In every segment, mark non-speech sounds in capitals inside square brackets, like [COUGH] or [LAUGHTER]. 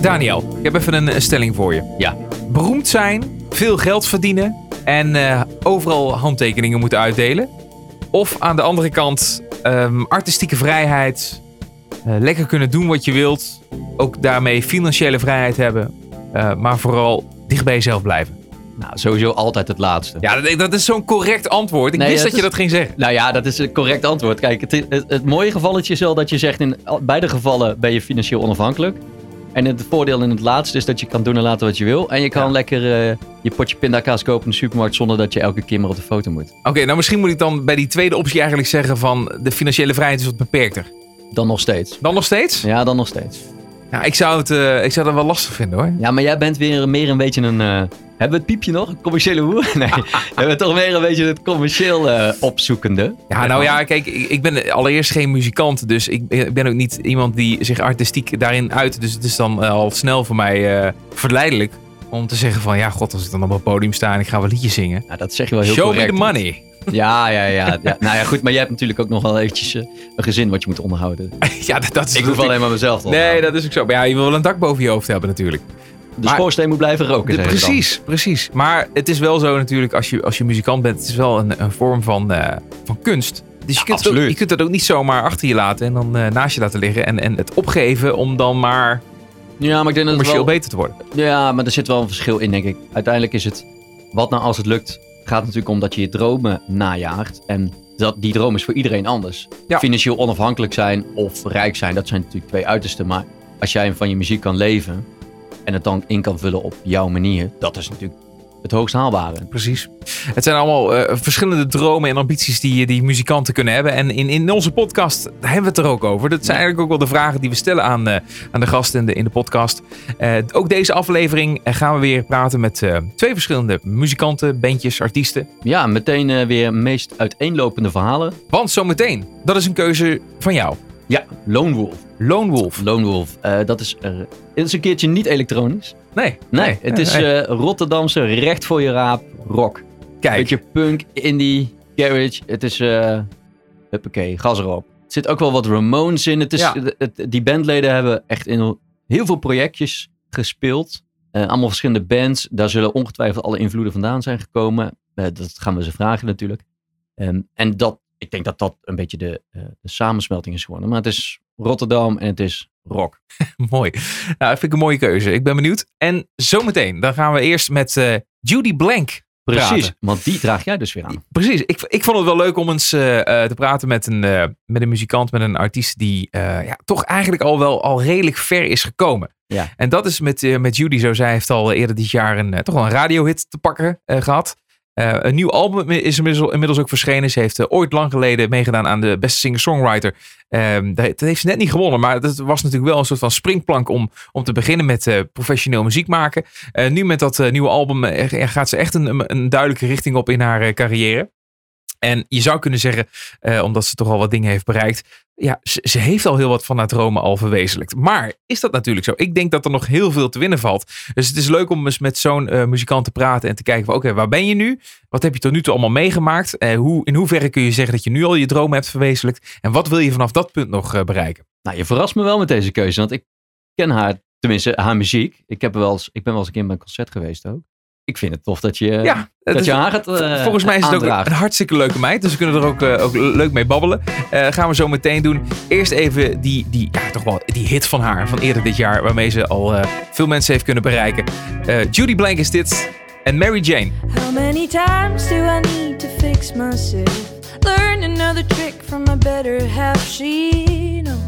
Daniel, ik heb even een, een stelling voor je. Ja. Beroemd zijn, veel geld verdienen en eh, overal handtekeningen moeten uitdelen. Of aan de andere kant ehm, artistieke vrijheid, eh, lekker kunnen doen wat je wilt. Ook daarmee financiële vrijheid hebben. eh, maar vooral dicht bij jezelf blijven. Nou, sowieso altijd het laatste. Ja, dat, dat is zo'n correct antwoord. Ik Nee, wist dat dat je is- dat ging zeggen. Nou ja, dat is een correct antwoord. Kijk, het, het, het mooie gevalletje is wel dat je zegt in beide gevallen ben je financieel onafhankelijk. En het voordeel in het laatste is dat je kan doen en laten wat je wil. En je kan Ja. lekker eh, je potje pindakaas kopen in de supermarkt zonder dat je elke keer maar op de foto moet. Oké, nou misschien moet ik dan bij die tweede optie eigenlijk zeggen van de financiële vrijheid is wat beperkter. Dan nog steeds. Dan nog steeds? Ja, dan nog steeds. Nou, ik zou het eh, ik zou dat wel lastig vinden hoor. Ja, maar jij bent weer meer een beetje een... eh, hebben we het piepje nog? Een commerciële hoer? [LAUGHS] Nee, [LAUGHS] we hebben toch meer een beetje het commercieel eh, opzoekende. Ja, nou ja, kijk, ik, ik ben allereerst geen muzikant. Dus ik, ik ben ook niet iemand die zich artistiek daarin uit. Dus het is dan al snel voor mij verleidelijk om te zeggen van... Ja, god, als ik dan op een podium sta en ik ga wel liedjes zingen. Dat zeg je wel heel Show correct. me the money. Ja, ja, ja, ja. Nou ja, goed, maar jij hebt natuurlijk ook nog wel eventjes eh, een gezin wat je moet onderhouden. [LAUGHS] ja, dat, dat is Ik hoef natuurlijk- alleen maar mezelf te Nee, dat is ook zo. Maar ja, je wil wel een dak boven je hoofd hebben natuurlijk. De maar- schoorsteen moet blijven roken, De- dan. precies, precies. Maar het is wel zo natuurlijk, als je, als je muzikant bent, het is wel een, een vorm van, eh, van kunst. Dus je, kunt het ook, absoluut. je kunt het ook niet zomaar achter je laten en dan eh, naast je laten liggen. En, en het opgeven om dan maar Ja, maar ik denk dat commercieel wel... beter te worden. Ja, maar er zit wel een verschil in, denk ik. Uiteindelijk is het, wat nou als het lukt, gaat natuurlijk om dat je je dromen najaagt. En dat, die droom is voor iedereen anders. Ja. Financieel onafhankelijk zijn of rijk zijn, dat zijn natuurlijk twee uitersten. Maar als jij van je muziek kan leven en het dan in kan vullen op jouw manier, dat is natuurlijk het hoogst haalbare. Precies. Het zijn allemaal eh, verschillende dromen en ambities die, die muzikanten kunnen hebben. En in, in onze podcast hebben we het er ook over. Dat zijn eigenlijk ook wel de vragen die we stellen aan, eh, aan de gasten in de, in de podcast. Eh, ook deze aflevering eh, gaan we weer praten met eh, twee verschillende muzikanten, bandjes, artiesten. Ja, meteen eh, weer meest uiteenlopende verhalen. Want zometeen, dat is een keuze van jou. Ja, Lone Wolf. Lone Wolf. Lone Wolf, eh, dat is, het is een keertje niet elektronisch. Nee. Nee, het is nee. eh, Rotterdamse recht voor je raap rock. Kijk, Beetje punk, indie, garage. Het is, eh huppakee, gas erop. Er zit ook wel wat Ramones in. Het is, Ja. het- het- die bandleden hebben echt in heel veel projectjes gespeeld. Eh, allemaal verschillende bands. Daar zullen ongetwijfeld alle invloeden vandaan zijn gekomen. Dat gaan we ze vragen natuurlijk. Ehm, en dat, ik denk dat dat een beetje de, de samensmelting is geworden. Maar het is Rotterdam en het is rock. [LAUGHS] mooi. Nou, vind ik een mooie keuze. Ik ben benieuwd. En zometeen, dan gaan we eerst met eh, Judy Blank Precies, praten. want die draag jij dus weer aan. Precies. Ik, ik vond het wel leuk om eens eh, eh, te praten met een, met een muzikant, met een artiest die ja, toch eigenlijk al wel al redelijk ver is gekomen. Ja. En dat is met, met Judy zo. Zij heeft al eerder dit jaar een, toch wel een radiohit te pakken eh, gehad. Eh, een nieuw album is inmiddels, ook verschenen. Ze heeft eh, ooit lang geleden meegedaan aan de beste singer-songwriter. Ehm, dat, heeft ze net niet gewonnen, maar dat was natuurlijk wel een soort van springplank om, om te beginnen met eh, professioneel muziek maken. Nu met dat nieuwe album gaat ze echt een, een duidelijke richting op in haar carrière. En je zou kunnen zeggen, eh, omdat ze toch al wat dingen heeft bereikt. Ja, ze, heeft al heel wat van haar dromen al verwezenlijkt. Maar is dat natuurlijk zo? Ik denk dat er nog heel veel te winnen valt. Dus het is leuk om eens met zo'n eh, muzikant te praten en te kijken oké, waar ben je nu? Wat heb je tot nu toe allemaal meegemaakt? Eh, hoe, in hoeverre kun je zeggen dat je nu al je dromen hebt verwezenlijkt? En wat wil je vanaf dat punt nog bereiken? Nou, je verrast me wel met deze keuze, want ik ken haar, tenminste haar muziek. Ik, heb wel ik ben wel eens een keer bij een concert geweest ook. Ik vind het tof dat je, Ja, dat is- je haar gaat eh, Volgens mij is het ook een hartstikke leuke meid. Dus we kunnen er ook, eh, ook leuk mee babbelen. Eh, gaan we zo meteen doen. Eerst even die, die, ja, toch wel, die hit van haar van eerder dit jaar. Waarmee ze al eh, veel mensen heeft kunnen bereiken. Eh, Judy Blank is dit. En Mary Jane. How many times do I need to fix myself? Learn another trick from my better half. She knows.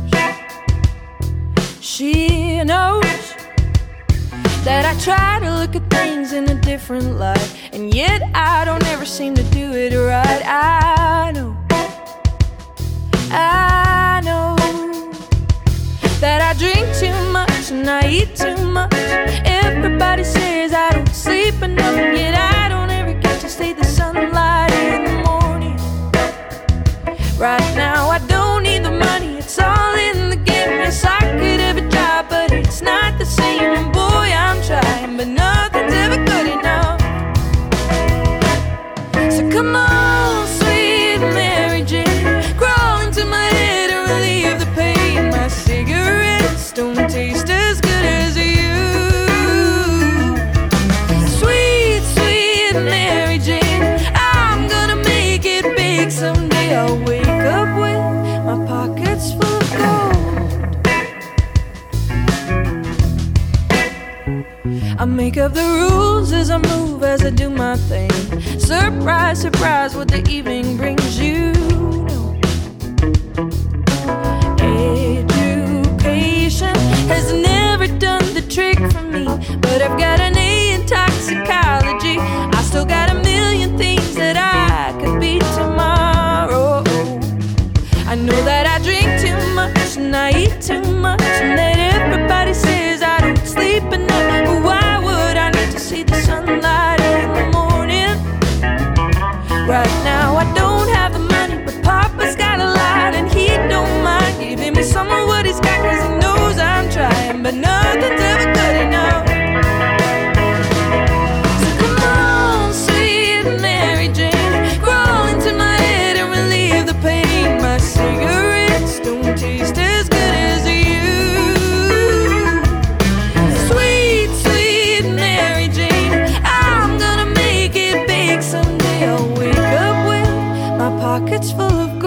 She knows that I try to look at things in a different light, and yet I don't ever seem to do it right. I know. I know that I drink too much and I eat too much. Everybody says I don't sleep enough, and yet I don't ever get to see the sunlight in the morning. Right now, I don't need the money, it's all in the game. Yes, I could but it's not the same. And boy, I'm trying, but nothing's ever good enough. So come on, Make up the rules as I move, as I do my thing. Surprise, surprise, what the evening brings you. Education has never done the trick for me, but I've got an A in toxicology. I still got a million things that I could be tomorrow. I know that I drink too much and I eat too much, pockets full of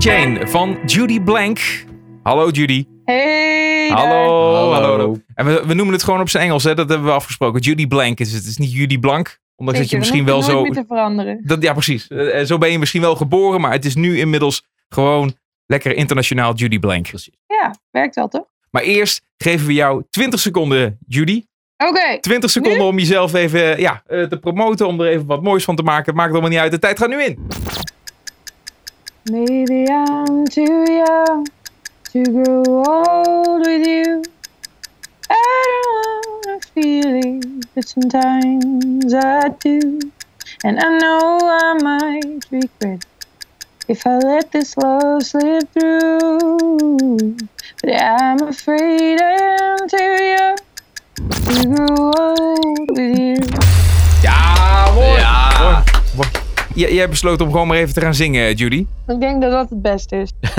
Jane van Judy Blank. Hallo Judy. Hey! Hallo. Hallo. En we, we noemen het gewoon op zijn Engels, hè? dat hebben we afgesproken. Judy Blank is het. Het is niet Judy Blank. Ondanks dat je misschien wel zo. te veranderen. Dat, ja, precies. Eh, eh, zo ben je misschien wel geboren, maar het is nu inmiddels gewoon lekker internationaal Judy Blank. Precies. Ja, werkt wel toch? Maar eerst geven we jou 20 seconden, Judy. Oké, 20 seconden Nu? om jezelf even ja, eh, te promoten, om er even wat moois van te maken. Het maakt allemaal niet uit. De tijd gaat nu in. Maybe I'm too young to grow old with you. I don't wanna feel it, but sometimes I do. And I know I might regret if I let this love slip through. But I'm afraid I'm too young to grow old with you. Ja, mooi. Ja. Jij besloot om gewoon maar even te gaan zingen, Judy. Ik denk dat dat het beste is. [LAUGHS]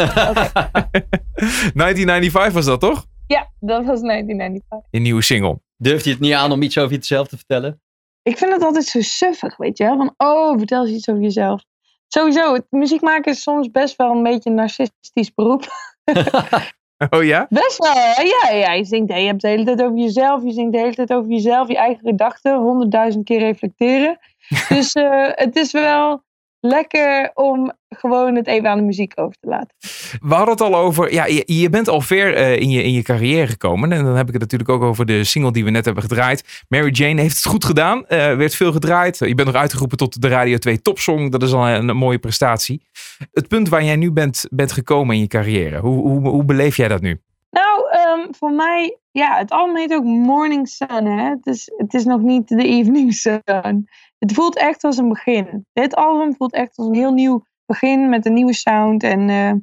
1995 was dat toch? Ja, dat was 1995. Je nieuwe single. Durft je het niet aan om iets over jezelf te vertellen? Ik vind het altijd zo suffig, weet je wel. Van, oh, vertel eens iets over jezelf. Sowieso, het muziek maken is soms best wel een beetje een narcistisch beroep. [LAUGHS] Oh ja? Best wel, hè? ja, ja. Je zingt, je hebt de hele tijd over jezelf. Je zingt de hele tijd over jezelf. Je eigen gedachten. Honderdduizend keer reflecteren. [LAUGHS] dus eh, het is wel lekker om gewoon het even aan de muziek over te laten. We hadden het al over, ja, je, je bent al ver eh, in, je, in je carrière gekomen. En dan heb ik het natuurlijk ook over de single die we net hebben gedraaid. Mary Jane heeft het goed gedaan, eh, werd veel gedraaid. Je bent nog uitgeroepen tot de Radio 2 topsong. Dat is al een, een mooie prestatie. Het punt waar jij nu bent, bent gekomen in je carrière, hoe, hoe, hoe beleef jij dat nu? Voor mij, ja, het album heet ook Morning Sun. Hè? Het, is, het is nog niet de Evening Sun. Het voelt echt als een begin. Dit album voelt echt als een heel nieuw begin met een nieuwe sound en eh,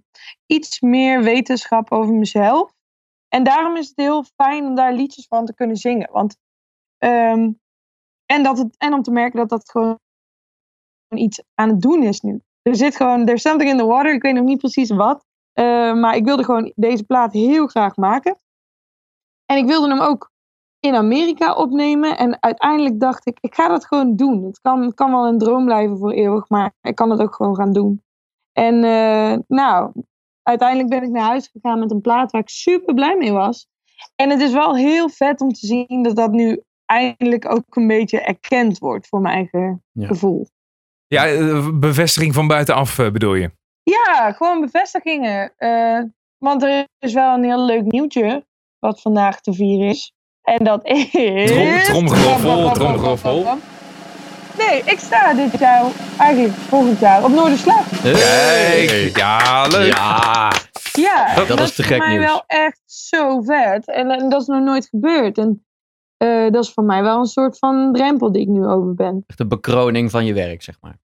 iets meer wetenschap over mezelf. En daarom is het heel fijn om daar liedjes van te kunnen zingen. Want, ehm, en, dat het, en om te merken dat dat gewoon iets aan het doen is nu. Er zit gewoon, there's something in the water. Ik weet nog niet precies wat. Eh, maar ik wilde gewoon deze plaat heel graag maken. En ik wilde hem ook in Amerika opnemen. En uiteindelijk dacht ik, ik ga dat gewoon doen. Het kan, het kan wel een droom blijven voor eeuwig, maar ik kan het ook gewoon gaan doen. En eh, nou, uiteindelijk ben ik naar huis gegaan met een plaat waar ik super blij mee was. En het is wel heel vet om te zien dat dat nu eindelijk ook een beetje erkend wordt voor mijn eigen Ja. gevoel. Ja, eh, bevestiging van buitenaf eh, bedoel je? Ja, gewoon bevestigingen. Want er is wel een heel leuk nieuwtje wat vandaag te vieren is. En dat is... Trom- tromgeroffel, tromgeroffel. Nee, ik sta dit jaar, eigenlijk volgend jaar, op Noorderslag. Kijk, ja, leuk. Ja, Ja, Dat is te voor gek mij nieuws. wel echt zo vet. En, en dat is nog nooit gebeurd. En eh, dat is voor mij wel een soort van drempel die ik nu over ben. echt de bekroning van je werk, zeg maar.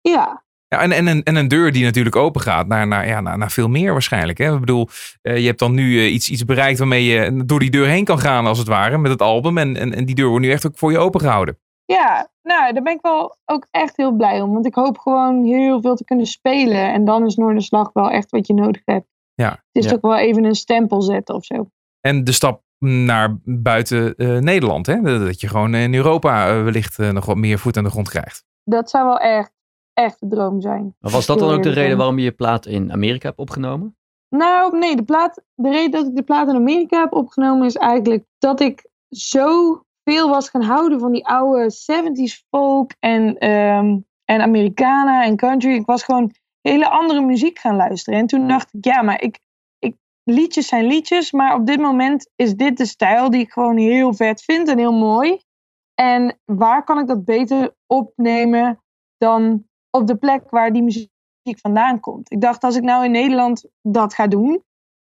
Ja, Ja, en, en, een, en een deur die natuurlijk open gaat naar, naar, ja, naar, naar veel meer waarschijnlijk. Hè? Ik bedoel, eh, je hebt dan nu eh, iets, iets bereikt waarmee je door die deur heen kan gaan als het ware met het album. En, en, en die deur wordt nu echt ook voor je open gehouden. ja, nou, daar ben ik wel ook echt heel blij om. Want ik hoop gewoon heel veel te kunnen spelen. En dan is Noorderslag wel echt wat je nodig hebt. Ja, Het is ja. toch wel even een stempel zetten of zo. En de stap naar buiten eh, Nederland. Hè? Dat je gewoon in Europa wellicht nog wat meer voet aan de grond krijgt. Dat zou wel echt, echt de droom zijn. Maar was dat dan ook de reden waarom je je plaat in Amerika hebt opgenomen? Nou, nee, de, plaat, de reden dat ik de plaat in Amerika heb opgenomen is eigenlijk dat ik zo veel was gaan houden van die oude 70s folk en, ehm en Americana en country. Ik was gewoon hele andere muziek gaan luisteren. En toen dacht ik, ja, maar ik, ik, liedjes zijn liedjes, maar op dit moment is dit de stijl die ik gewoon heel vet vind en heel mooi. En waar kan ik dat beter opnemen dan op de plek waar die muziek vandaan komt? Ik dacht, als ik nou in Nederland dat ga doen,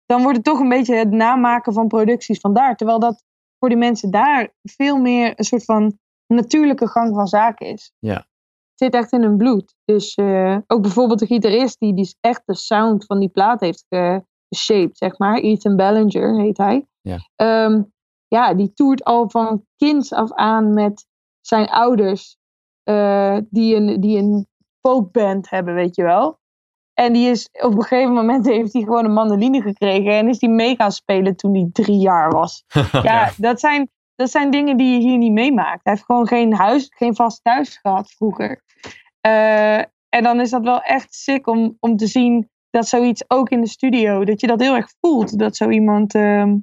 dan wordt het toch een beetje het namaken van producties vandaar. Terwijl dat voor die mensen daar veel meer een soort van natuurlijke gang van zaken is. Ja. Het zit echt in hun bloed. Dus eh, ook bijvoorbeeld de gitarist die, die echt de sound van die plaat heeft ge- geshaped, zeg maar. Ethan Ballinger heet hij. Ja. Ehm, ja, die toert al van kinds af aan met zijn ouders. eh, die, een, die een folkband hebben, weet je wel. En die is op een gegeven moment [LAUGHS] heeft hij gewoon een mandoline gekregen. En is die mee gaan spelen toen hij drie jaar was. [LAUGHS] Ja, Dat, zijn, dat zijn dingen die je hier niet meemaakt. Hij heeft gewoon geen huis, geen vast thuis gehad vroeger. Eh, en dan is dat wel echt sick om, om te zien dat zoiets ook in de studio, dat je dat heel erg voelt. Dat zo iemand ehm,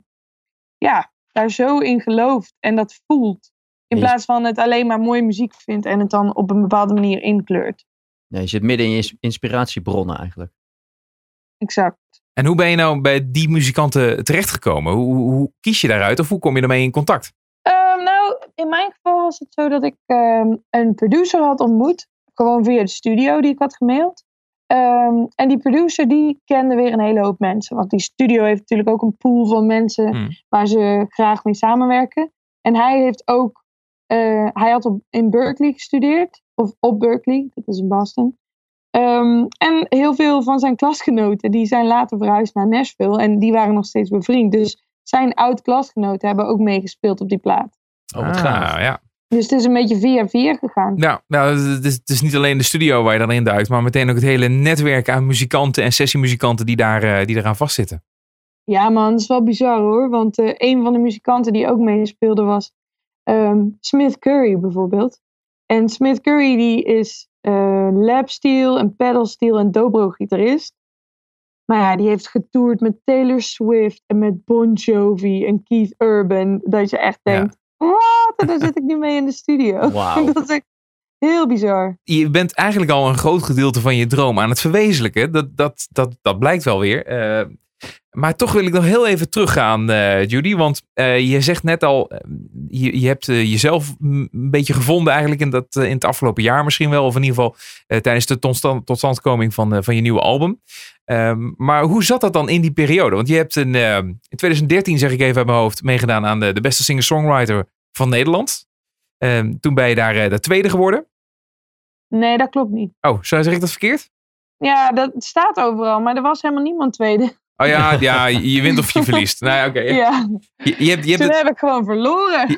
ja, daar zo in gelooft en dat voelt. In plaats van het alleen maar mooie muziek vindt en het dan op een bepaalde manier inkleurt. Ja, je zit midden in je ins- inspiratiebronnen eigenlijk. Exact. En hoe ben je nou bij die muzikanten terechtgekomen? Hoe, hoe, hoe kies je daaruit of hoe kom je ermee in contact? Ehm, nou, in mijn geval was het zo dat ik ehm, een producer had ontmoet. Gewoon via de studio die ik had gemaild. Ehm, en die producer die kende weer een hele hoop mensen. Want die studio heeft natuurlijk ook een pool van mensen Hmm. waar ze graag mee samenwerken. En hij heeft ook, eh, hij had op, in Berkeley gestudeerd. Of op Berkeley, dat is in Boston. Ehm, en heel veel van zijn klasgenoten, die zijn later verhuisd naar Nashville. En die waren nog steeds bevriend. Dus zijn oud-klasgenoten hebben ook meegespeeld op die plaat. Oh, wat gaaf. Ah, ja. Dus het is een beetje via via gegaan. Nou, nou het, is, het is niet alleen de studio waar je dan in duikt, maar meteen ook het hele netwerk aan muzikanten en sessiemuzikanten die, daar, eh, die eraan vastzitten. Ja man, dat is wel bizar hoor. Want eh, een van de muzikanten die ook meespeelde was ehm, Smith Curry bijvoorbeeld. En Smith Curry die is eh lapsteel en pedalsteel en dobro-gitarist. Maar ja, die heeft getoerd met Taylor Swift en met Bon Jovi en Keith Urban. Dat je echt Ja. denkt, wat? En daar zit ik nu mee in de studio. [LAUGHS] Wauw. [LAUGHS] dat is echt heel bizar. Je bent eigenlijk al een groot gedeelte van je droom aan het verwezenlijken. Dat, dat, dat, dat blijkt wel weer. Eh, maar toch wil ik nog heel even teruggaan, eh, Judy. Want eh, je zegt net al, eh, je, je hebt jezelf een beetje gevonden eigenlijk in, dat, in het afgelopen jaar misschien wel. Of in ieder geval tijdens de totstand, totstandkoming van, van je nieuwe album. Ehm, maar hoe zat dat dan in die periode? Want je hebt eh, in 2013, zeg ik even uit mijn hoofd, meegedaan aan de, de beste singer-songwriter van Nederland. Ehm, toen ben je daar de tweede geworden. Nee, dat klopt niet. Oh, zeg ik dat verkeerd? Ja, dat staat overal, maar er was helemaal niemand tweede. Oh ja, ja [LAUGHS] je wint of je verliest. Ja, oké. Ja, Je, je hebt, je hebt toen het, heb ik gewoon verloren. [LAUGHS]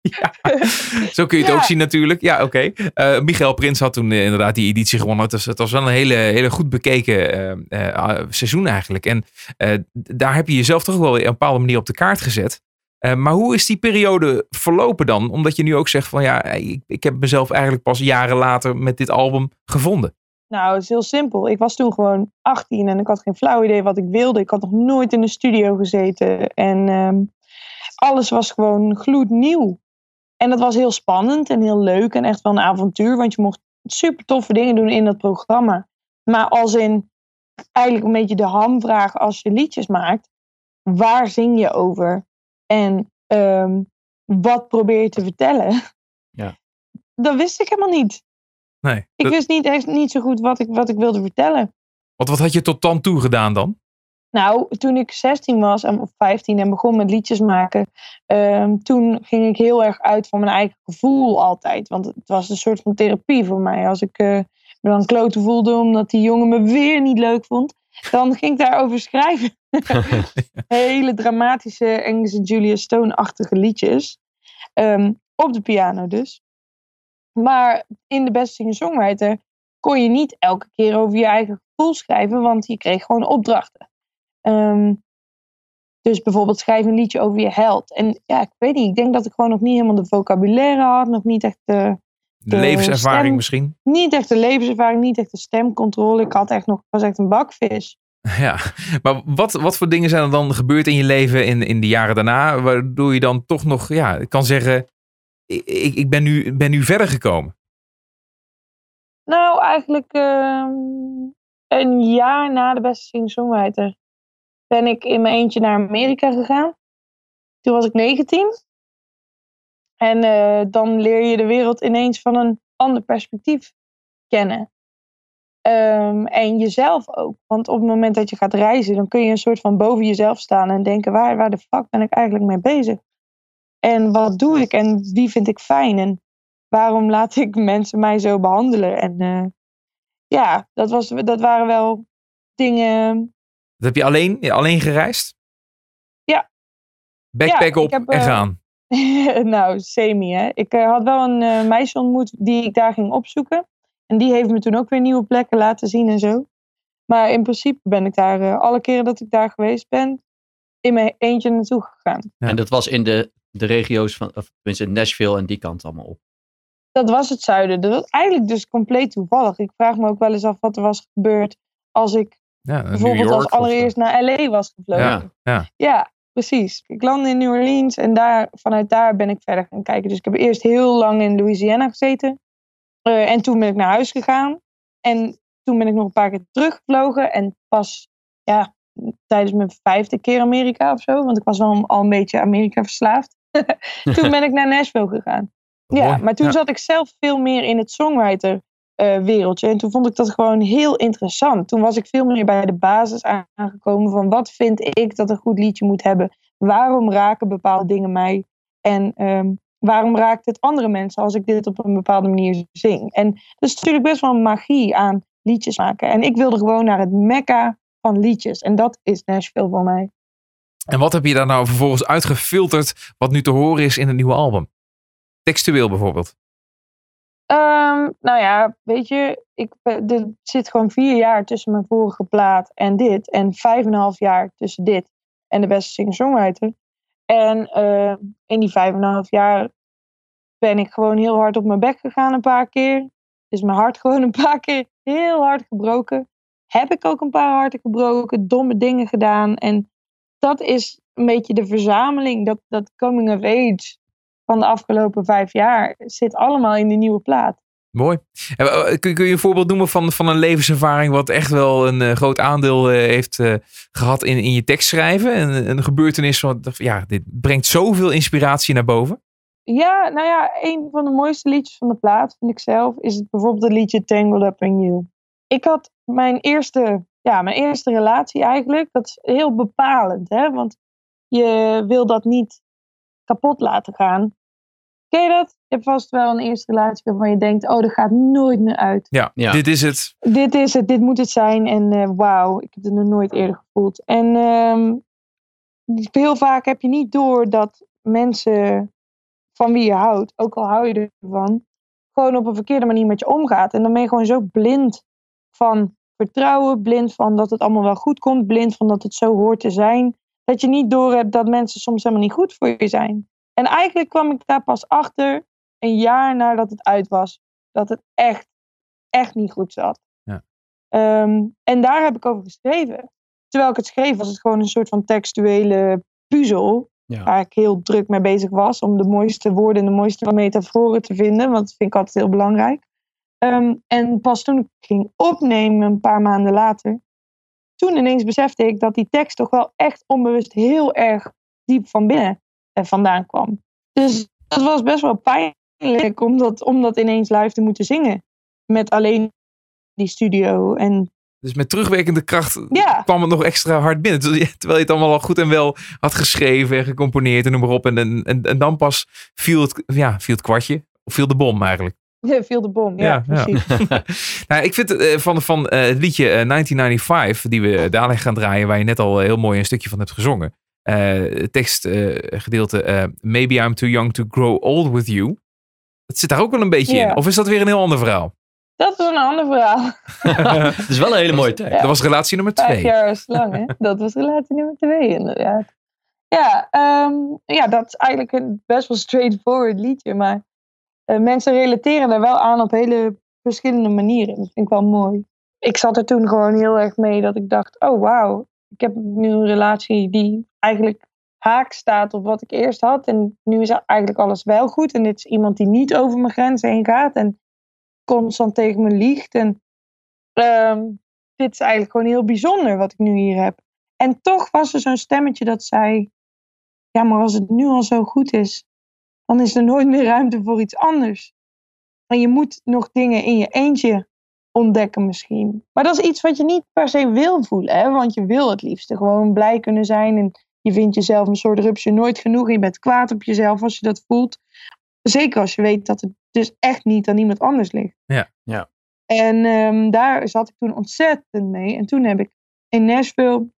ja, zo kun je het Ja. ook zien natuurlijk. Ja, oké. Eh, Michael Prins had toen eh, inderdaad die editie gewonnen. Het was, het was wel een hele, hele goed bekeken eh, eh, seizoen eigenlijk. En daar heb je jezelf toch wel op een bepaalde manier op de kaart gezet. Maar hoe is die periode verlopen dan? Omdat je nu ook zegt van ja, ik, ik heb mezelf eigenlijk pas jaren later met dit album gevonden. Nou, het is heel simpel. Ik was toen gewoon 18 en ik had geen flauw idee wat ik wilde. Ik had nog nooit in een studio gezeten. En ehm, alles was gewoon gloednieuw. En dat was heel spannend en heel leuk en echt wel een avontuur. Want je mocht super toffe dingen doen in dat programma. Maar als in eigenlijk een beetje de hamvraag als je liedjes maakt. Waar zing je over? En ehm, wat probeer je te vertellen? Ja. Dat wist ik helemaal niet. Nee. Ik Dat- wist niet echt niet zo goed wat ik, wat ik wilde vertellen. wat, wat had je tot dan toe gedaan dan? Nou, toen ik 16 was en, of 15 en begon met liedjes maken, ehm, toen ging ik heel erg uit van mijn eigen gevoel altijd. Want het was een soort van therapie voor mij. Als ik eh, me dan kloten voelde omdat die jongen me weer niet leuk vond, dan ging ik daarover schrijven. [LAUGHS] Hele dramatische Engelse Julia Stone-achtige liedjes. Ehm, op de piano dus. Maar in de beste singer-songwriter kon je niet elke keer over je eigen gevoel schrijven, want je kreeg gewoon opdrachten. Ehm, dus bijvoorbeeld schrijf een liedje over je held. En ja, ik weet niet, ik denk dat ik gewoon nog niet helemaal de vocabulaire had, nog niet echt de, De De levenservaring stem. misschien? niet echt de levenservaring, niet echt de stemcontrole. Ik had echt nog, was echt een bakvis. [LAUGHS] Ja, maar wat, wat voor dingen zijn er dan gebeurd in je leven in, in de jaren daarna, waardoor je dan toch nog ja, kan zeggen, ik, ik ben, nu, ben nu verder gekomen? Nou, eigenlijk ehm, een jaar na de beste singer-songwriter ben ik in mijn eentje naar Amerika gegaan. Toen was ik 19. En eh, dan leer je de wereld ineens van een ander perspectief kennen. Ehm, en jezelf ook. Want op het moment dat je gaat reizen, dan kun je een soort van boven jezelf staan en denken: waar, waar de fuck ben ik eigenlijk mee bezig? En wat doe ik en wie vind ik fijn? En waarom laat ik [LAUGHS] mensen mij zo behandelen? En eh, ja, dat, was, dat waren wel dingen. Dat heb je alleen, alleen gereisd? Ja. Backpack Ja, op heb, en eh, gaan. [LAUGHS] nou, semi hè. Ik eh, had wel een eh, meisje ontmoet die ik daar ging opzoeken. En die heeft me toen ook weer nieuwe plekken laten zien en zo. Maar in principe ben ik daar, alle keren dat ik daar geweest ben, in mijn eentje naartoe gegaan. Ja. En dat was in de, de regio's van, of tenminste Nashville en die kant allemaal op. Dat was het zuiden. Dat was eigenlijk dus compleet toevallig. Ik vraag me ook wel eens af wat er was gebeurd als ik Ja, bijvoorbeeld York als allereerst naar LA was gevlogen. Ja, ja. Ja, precies. Ik landde in New Orleans en daar, vanuit daar ben ik verder gaan kijken. Dus ik heb eerst heel lang in Louisiana gezeten. Eh, en toen ben ik naar huis gegaan. En toen ben ik nog een paar keer teruggevlogen. En pas ja, tijdens mijn vijfde keer Amerika of zo. Want ik was wel al een beetje Amerika verslaafd. [LAUGHS] toen ben ik naar Nashville gegaan. Ja, Mooi. maar toen Ja. zat ik zelf veel meer in het songwriter eh, wereldje. En toen vond ik dat gewoon heel interessant. Toen was ik veel meer bij de basis aangekomen van wat vind ik dat een goed liedje moet hebben. Waarom raken bepaalde dingen mij? En ehm, waarom raakt het andere mensen als ik dit op een bepaalde manier zing? En dat is natuurlijk best wel magie aan liedjes maken. En ik wilde gewoon naar het mekka van liedjes. En dat is Nashville voor mij. En wat heb je daar nou vervolgens uitgefilterd wat nu te horen is in het nieuwe album? Textueel bijvoorbeeld. Ehm, nou ja, weet je, ik, ben- er zit gewoon vier jaar tussen mijn vorige plaat en dit. En vijf en een half jaar tussen dit en de beste singer-songwriter. En ehm, in die vijf en een half jaar ben ik gewoon heel hard op mijn bek gegaan een paar keer. Is mijn hart [LAUGHS] gewoon een paar keer heel hard gebroken. Heb ik ook een paar harten gebroken, domme dingen gedaan. En dat is een beetje de verzameling, dat, dat coming of age van de afgelopen vijf jaar zit allemaal in die nieuwe plaat. Mooi. En, eh, Kun, kun je een voorbeeld noemen van, van een levenservaring wat echt wel een eh, groot aandeel eh, heeft eh, gehad in, in je tekst schrijven? Een, een gebeurtenis wat, ja, dit brengt zoveel inspiratie naar boven. Ja, nou ja, een van de mooiste liedjes van de plaat, vind ik zelf, is het bijvoorbeeld het liedje Tangled Up in You. Ik had mijn eerste, ja, mijn eerste relatie eigenlijk, dat is heel bepalend, hè, want je wil dat niet kapot laten gaan. Ken je dat? Je hebt vast wel een eerste relatie waarvan je denkt, oh, dat gaat nooit meer uit. Ja, Ja. dit is het. dit is het, dit moet het zijn. En eh, wauw, ik heb het nog nooit eerder gevoeld. En ehm, heel vaak heb je niet door dat mensen van wie je houdt, ook al hou je ervan, gewoon op een verkeerde manier met je omgaat. En dan ben je gewoon zo blind van vertrouwen, blind van dat het allemaal wel goed komt, blind van dat het zo hoort te zijn, dat je niet door hebt dat mensen soms helemaal niet goed voor je zijn. En eigenlijk kwam ik daar pas achter, een jaar nadat het uit was, dat het echt, echt niet goed zat. Ja. Ehm, en daar heb ik over geschreven. Terwijl ik het schreef, was het gewoon een soort van textuele puzzel. Ja. Waar ik heel druk mee bezig was om de mooiste woorden en de mooiste metaforen te vinden. Want dat vind ik altijd heel belangrijk. Ehm, en pas toen ik ging opnemen, een paar maanden later, toen ineens besefte ik dat die tekst toch wel echt onbewust heel erg diep van binnen eh, vandaan kwam. Dus dat was best wel pijnlijk om dat, om dat ineens live te moeten zingen. Met alleen die studio. En Dus met terugwerkende kracht ja, kwam het nog extra hard binnen. Terwijl je terwijl je het allemaal al goed en wel had geschreven en gecomponeerd en noem maar op. En, en, en, en dan pas viel het, ja, viel het kwartje. Of viel de bom eigenlijk. [LAUGHS] viel de bom. Ja, Ja, ja. precies. [LAUGHS] nou, ik vind het, eh, van, van eh, het liedje eh, 1995, die we dadelijk gaan draaien, waar je net al eh, heel mooi een stukje van hebt gezongen. Eh tekstgedeelte eh, Maybe I'm too young to grow old with you. Dat zit daar ook wel een beetje in. Of is dat weer een heel ander verhaal? Dat is een ander verhaal. [LAUGHS] Het is wel een hele mooie. Ja. Dat was relatie nummer Vijf twee. jaar is lang, hè? Dat was relatie nummer twee, inderdaad. Ja, ehm, ja, dat is eigenlijk een best wel straightforward liedje. Maar eh, mensen relateren daar wel aan op hele verschillende manieren. Dat vind ik wel mooi. Ik zat er toen gewoon heel erg mee dat ik dacht: oh wauw, ik heb nu een relatie die eigenlijk haak staat op wat ik eerst had. En nu is eigenlijk alles wel goed. En dit is iemand die niet over mijn grenzen heen gaat. En constant tegen me liegt. En ehm, dit is eigenlijk gewoon heel bijzonder wat ik nu hier heb. En toch was er zo'n stemmetje dat zei: Ja, maar als het nu al zo goed is, dan is er nooit meer ruimte voor iets anders. En je moet nog dingen in je eentje ontdekken, misschien. Maar dat is iets wat je niet per se wil voelen, hè? want je wil het liefste gewoon blij kunnen zijn. En je vindt jezelf een soort rupsje nooit genoeg. En je bent kwaad op jezelf als je dat voelt. Zeker als je weet dat het dus echt niet aan iemand anders ligt. Ja. Ja. En ehm, daar zat ik toen ontzettend mee. En toen heb ik in Nashville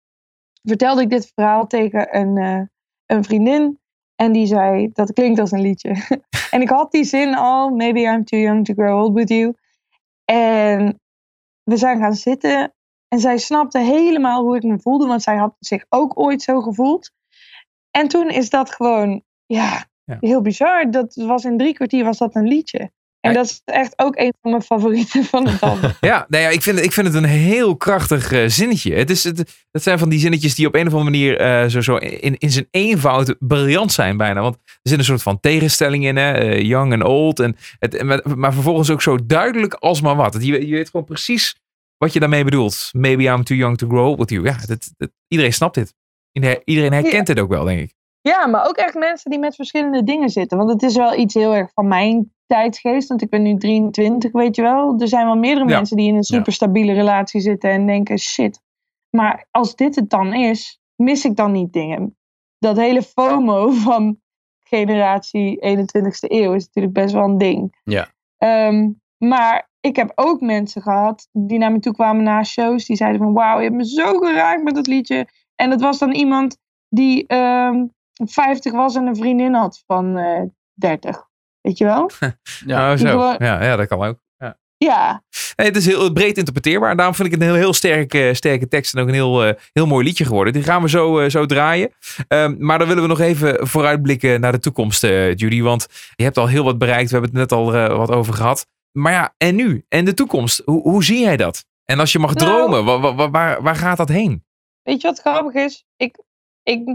vertelde ik dit verhaal tegen een, eh, een vriendin. En die zei, dat klinkt als een liedje. [LAUGHS] en ik had die zin al, maybe I'm too young to grow old with you. En we zijn gaan zitten. En zij snapte helemaal hoe ik me voelde. Want zij had zich ook ooit zo gevoeld. En toen is dat gewoon, ja, Ja. heel bizar. Dat was in drie kwartier was dat een liedje. En Ja. dat is echt ook een van mijn favorieten van het [LAUGHS] album. Ja, nou ja ik, vind, ik vind het een heel krachtig eh, zinnetje. Het, is, het, het zijn van die zinnetjes die op een of andere manier eh, zo, zo in, in zijn eenvoud briljant zijn bijna. Want er zit een soort van tegenstelling in, hè? eh, young en old. En het, maar, maar vervolgens ook zo duidelijk als maar wat. Je, je weet gewoon precies wat je daarmee bedoelt. Maybe I'm too young to grow with you. Ja, dat, dat- iedereen snapt dit. Iedereen iedereen herkent dit ook wel, denk ik. Ja, maar ook echt mensen die met verschillende dingen zitten. Want het is wel iets heel erg van mijn tijdsgeest. Want ik ben nu 23, weet je wel. Er zijn wel meerdere Ja. mensen die in een super stabiele relatie zitten en denken: shit. Maar als dit het dan is, mis ik dan niet dingen? Dat hele FOMO [LAUGHS] van generatie 21ste eeuw is natuurlijk best wel een ding. Ja. Ehm, maar ik heb ook mensen gehad die naar me toe kwamen na shows. Die zeiden van wauw, je hebt me zo geraakt met dat liedje. En dat was dan iemand die ehm 50 was en een vriendin had van eh 30. Weet je wel? [LAUGHS] Ja. Zo. Ja, ja, dat kan ook. Ja. Ja, Nee, het is heel breed interpreteerbaar. En daarom vind ik het een heel, heel sterke, sterke tekst. En ook een heel, eh, heel mooi liedje geworden. Die gaan we zo, eh, zo draaien. Ehm, maar dan willen we nog even vooruitblikken naar de toekomst, eh, Judy. Want je hebt al heel wat bereikt. We hebben het net al eh, wat over gehad. Maar ja, en nu? En de toekomst? Hoe, hoe zie jij dat? En als je mag Nou- dromen, wa- wa- wa- waar, waar gaat dat heen? weet je wat grappig is? Ik, ik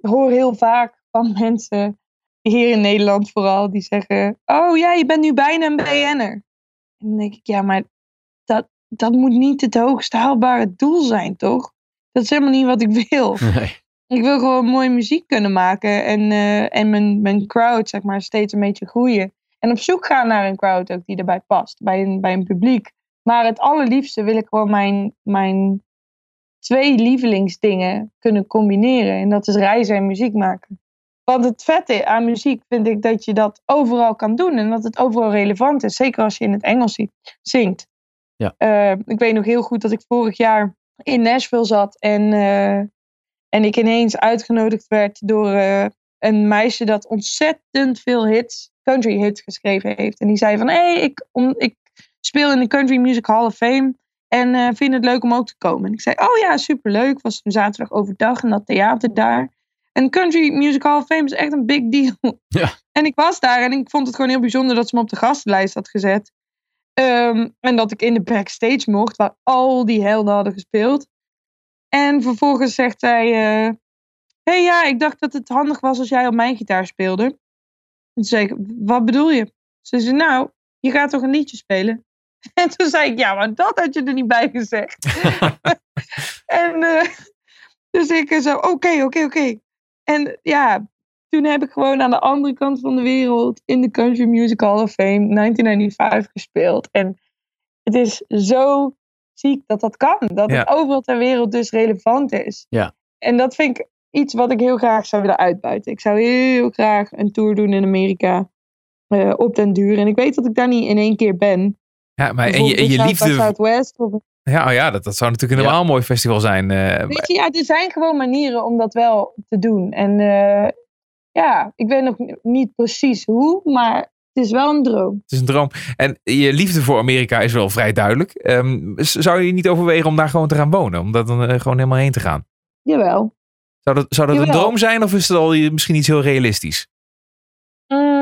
hoor heel vaak van [LAUGHS] mensen, hier in Nederland vooral, die zeggen: Oh ja, je bent nu bijna een BN'er. En dan denk ik: Ja, maar dat, dat moet niet het hoogst haalbare doel zijn, toch? Dat is helemaal niet wat ik wil. [LAUGHS] Nee. Ik wil gewoon mooie muziek kunnen maken en, eh, en mijn, mijn crowd zeg maar, steeds een beetje groeien. En op zoek gaan naar een crowd ook die erbij past, bij een, bij een publiek. Maar het allerliefste wil ik gewoon mijn, mijn twee lievelingsdingen kunnen combineren. En dat is reizen en muziek maken. Want het vette aan muziek vind ik dat je dat overal kan doen. En dat het overal relevant is. Zeker als je in het Engels zi- zingt. Ja. Eh, ik weet nog heel goed dat ik vorig jaar in Nashville zat. En, eh, en ik ineens uitgenodigd werd door eh, een meisje dat ontzettend veel hits, country hits geschreven heeft. En die zei van, hé, hey, ik, om, ik speel in de Country Music Hall of Fame. En eh vind het leuk om ook te komen. En ik zei, oh ja, superleuk. Was een zaterdag overdag in dat theater daar. En Country Music Hall of Fame is echt een big deal. [LAUGHS] Ja. En ik was daar en ik vond het gewoon heel bijzonder dat ze me op de gastenlijst had gezet. Ehm, en dat ik in de backstage mocht, waar al die helden hadden gespeeld. En vervolgens zegt zij, hé hey, ja, ik dacht dat het handig was als jij op mijn gitaar speelde. En toen zei ik, wat bedoel je? Ze zei, nou, je gaat toch een liedje spelen? [LAUGHS] En toen zei ik, ja, maar dat had je er niet bij gezegd. [LAUGHS] en eh, dus ik eh, zo, oké, oké, oké. En ja, toen heb ik gewoon aan de andere kant van de wereld in de Country Music Hall of Fame 1995 gespeeld. En het is zo ziek dat dat kan. Dat Ja. het overal ter wereld dus relevant is. Ja. En dat vind ik iets wat ik heel graag zou willen uitbuiten. Ik zou heel graag een tour doen in Amerika. eh, op den duur. En ik weet dat ik daar niet in één keer ben. Ja, maar en je, en je liefde. Southwest. Of, Ja, oh ja dat, dat zou natuurlijk een Ja. helemaal mooi festival zijn. eh, weet je, ja, er zijn gewoon manieren om dat wel te doen. En eh, ja, ik weet nog niet precies hoe, maar het is wel een droom. Het is een droom. En je liefde voor Amerika is wel vrij duidelijk. Ehm, zou je niet overwegen om daar gewoon te gaan wonen? Om daar dan eh, gewoon helemaal heen te gaan? Jawel. Zou dat, zou dat een droom zijn of is het al misschien iets heel realistisch? Mm,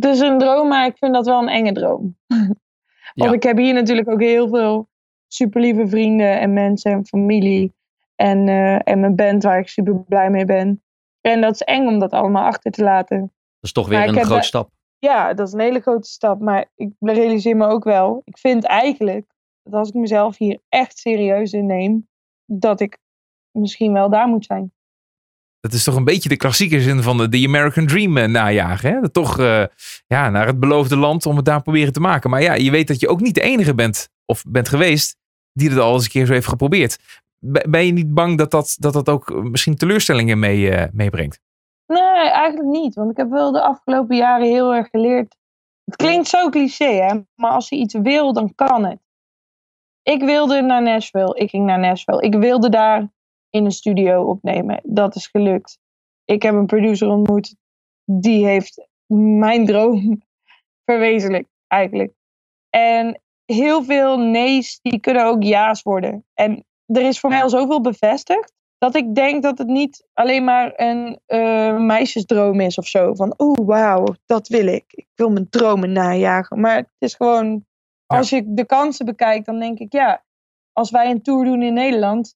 het is een droom, maar ik vind dat wel een enge droom. [LAUGHS] Want Ja. ik heb hier natuurlijk ook heel veel super lieve vrienden en mensen en familie. En, eh, en mijn band waar ik super blij mee ben. En dat is eng om dat allemaal achter te laten. Dat is toch weer Maar een grote stap. Ja, dat is een hele grote stap. Maar ik realiseer me ook wel. Ik vind eigenlijk dat als ik mezelf hier echt serieus in neem, dat ik misschien wel daar moet zijn. Dat is toch een beetje de klassieke zin van de, American Dream eh, najagen. Hè? Toch eh, ja, naar het beloofde land om het daar proberen te maken. Maar ja, je weet dat je ook niet de enige bent of bent geweest die het al eens een keer zo heeft geprobeerd. Ben je niet bang dat dat, dat, dat ook eh, misschien teleurstellingen mee, meebrengt? Nee, eigenlijk niet. Want ik heb wel de afgelopen jaren heel erg geleerd. Het klinkt zo cliché, hè? Maar als je iets wil, dan kan het. Ik wilde naar Nashville. Ik ging naar Nashville. Ik wilde daar in een studio opnemen. Dat is gelukt. Ik heb een producer ontmoet. Die heeft mijn droom [LAUGHS] verwezenlijkt, eigenlijk. En heel veel nee's, die kunnen ook ja's worden. En er is voor mij al zoveel bevestigd dat ik denk dat het niet alleen maar een eh, meisjesdroom is of zo. Van, oeh, wauw, dat wil ik. Ik wil mijn dromen najagen. Maar het is gewoon, als je de kansen bekijkt, dan denk ik, ja, als wij een tour doen in Nederland,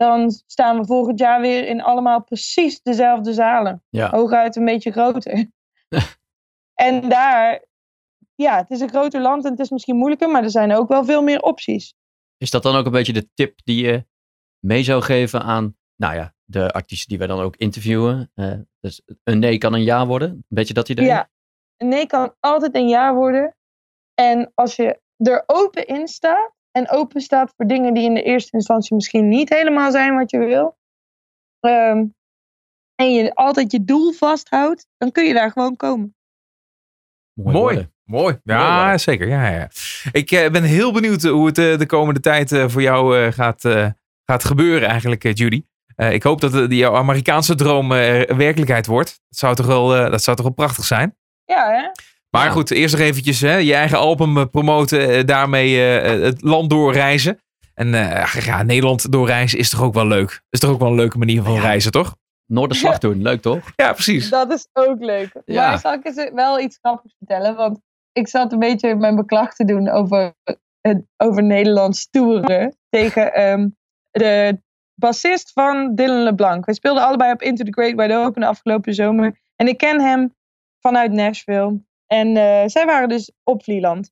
dan staan we volgend jaar weer in allemaal precies dezelfde zalen. Ja. Hooguit een beetje groter. [LAUGHS] en daar, ja, het is een groter land en het is misschien moeilijker, maar er zijn ook wel veel meer opties. Is dat dan ook een beetje de tip die je mee zou geven aan, nou ja, de artiesten die wij dan ook interviewen? Eh, dus een nee kan een ja worden. Een beetje dat idee? Ja, een nee kan altijd een ja worden. En als je er open in staat en open staat voor dingen die in de eerste instantie misschien niet helemaal zijn wat je wil. ehm, en je altijd je doel vasthoudt, dan kun je daar gewoon komen. Mooi. Mooi. Mooi. Ja, zeker. Ja, ja. Ik eh, ben heel benieuwd hoe het eh, de komende tijd eh, voor jou eh, gaat, eh, gaat gebeuren eigenlijk, eh, Judy. Eh, ik hoop dat eh, die jouw Amerikaanse droom eh, werkelijkheid wordt. Dat zou toch wel, eh, dat zou toch wel prachtig zijn? Ja, hè? Maar Ja. goed, eerst nog eventjes hè, je eigen album eh, promoten. eh, daarmee eh, het land doorreizen. En eh, ja, Nederland doorreizen is toch ook wel leuk? Is toch ook wel een leuke manier van Ja. reizen, toch? Noorderslag [LAUGHS] doen, leuk toch? Ja, precies. Dat is ook leuk. Ja. Maar zal ik eens wel iets grappigs vertellen? Want ik zat een beetje mijn beklag te doen over, het- over Nederlands toeren tegen ehm, de bassist van Dylan LeBlanc. We speelden allebei op Into the Great Wide Open de afgelopen zomer. En ik ken hem vanuit Nashville. En eh, zij waren dus op Vlieland.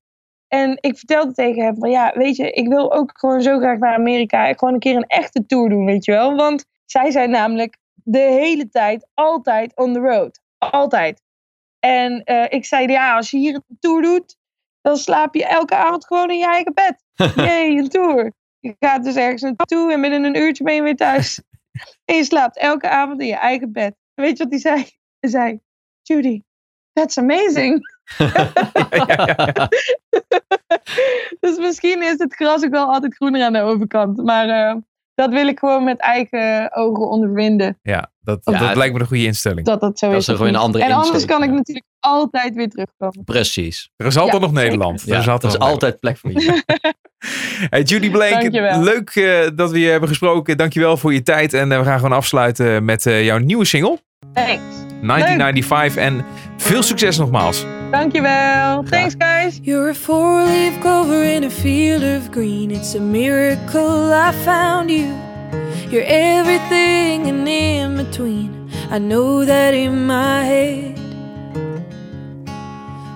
En ik vertelde tegen hem van ja, weet je, ik wil ook gewoon zo graag naar Amerika. En gewoon een keer een echte tour doen, weet je wel. Want zij zijn namelijk de hele tijd, altijd on the road. Altijd. En eh, ik zei, ja, als je hier een tour doet, dan slaap je elke avond gewoon in je eigen bed. [LAUGHS] Jee, een tour. Je gaat dus ergens naartoe en binnen een uurtje ben je weer thuis. [LAUGHS] en je slaapt elke avond in je eigen bed. En weet je wat hij zei? Hij zei, Judy, that's amazing. [LAUGHS] [LAUGHS] dus misschien is het gras ook wel altijd groener aan de overkant. Maar eh, dat wil ik gewoon met eigen ogen ondervinden. Ja, dat, Ja, dat lijkt me een goede instelling. Dat dat zo Dat is. is een andere En anders kan ik natuurlijk altijd weer terugkomen. Precies. Er is altijd Ja, nog. Nederland. Er is dat altijd is altijd plek voor je. [LAUGHS] Hey, Judy Blake, Dankjewel. leuk eh, dat we je hebben gesproken. Dankjewel voor je tijd. En eh, we gaan gewoon afsluiten met eh, jouw nieuwe single, Thanks. 1995. En veel succes nogmaals. Dankjewel. Thanks guys. You're a four leaf clover in a field of green. It's a miracle I found you. You're everything hanging in between. I know that in my head.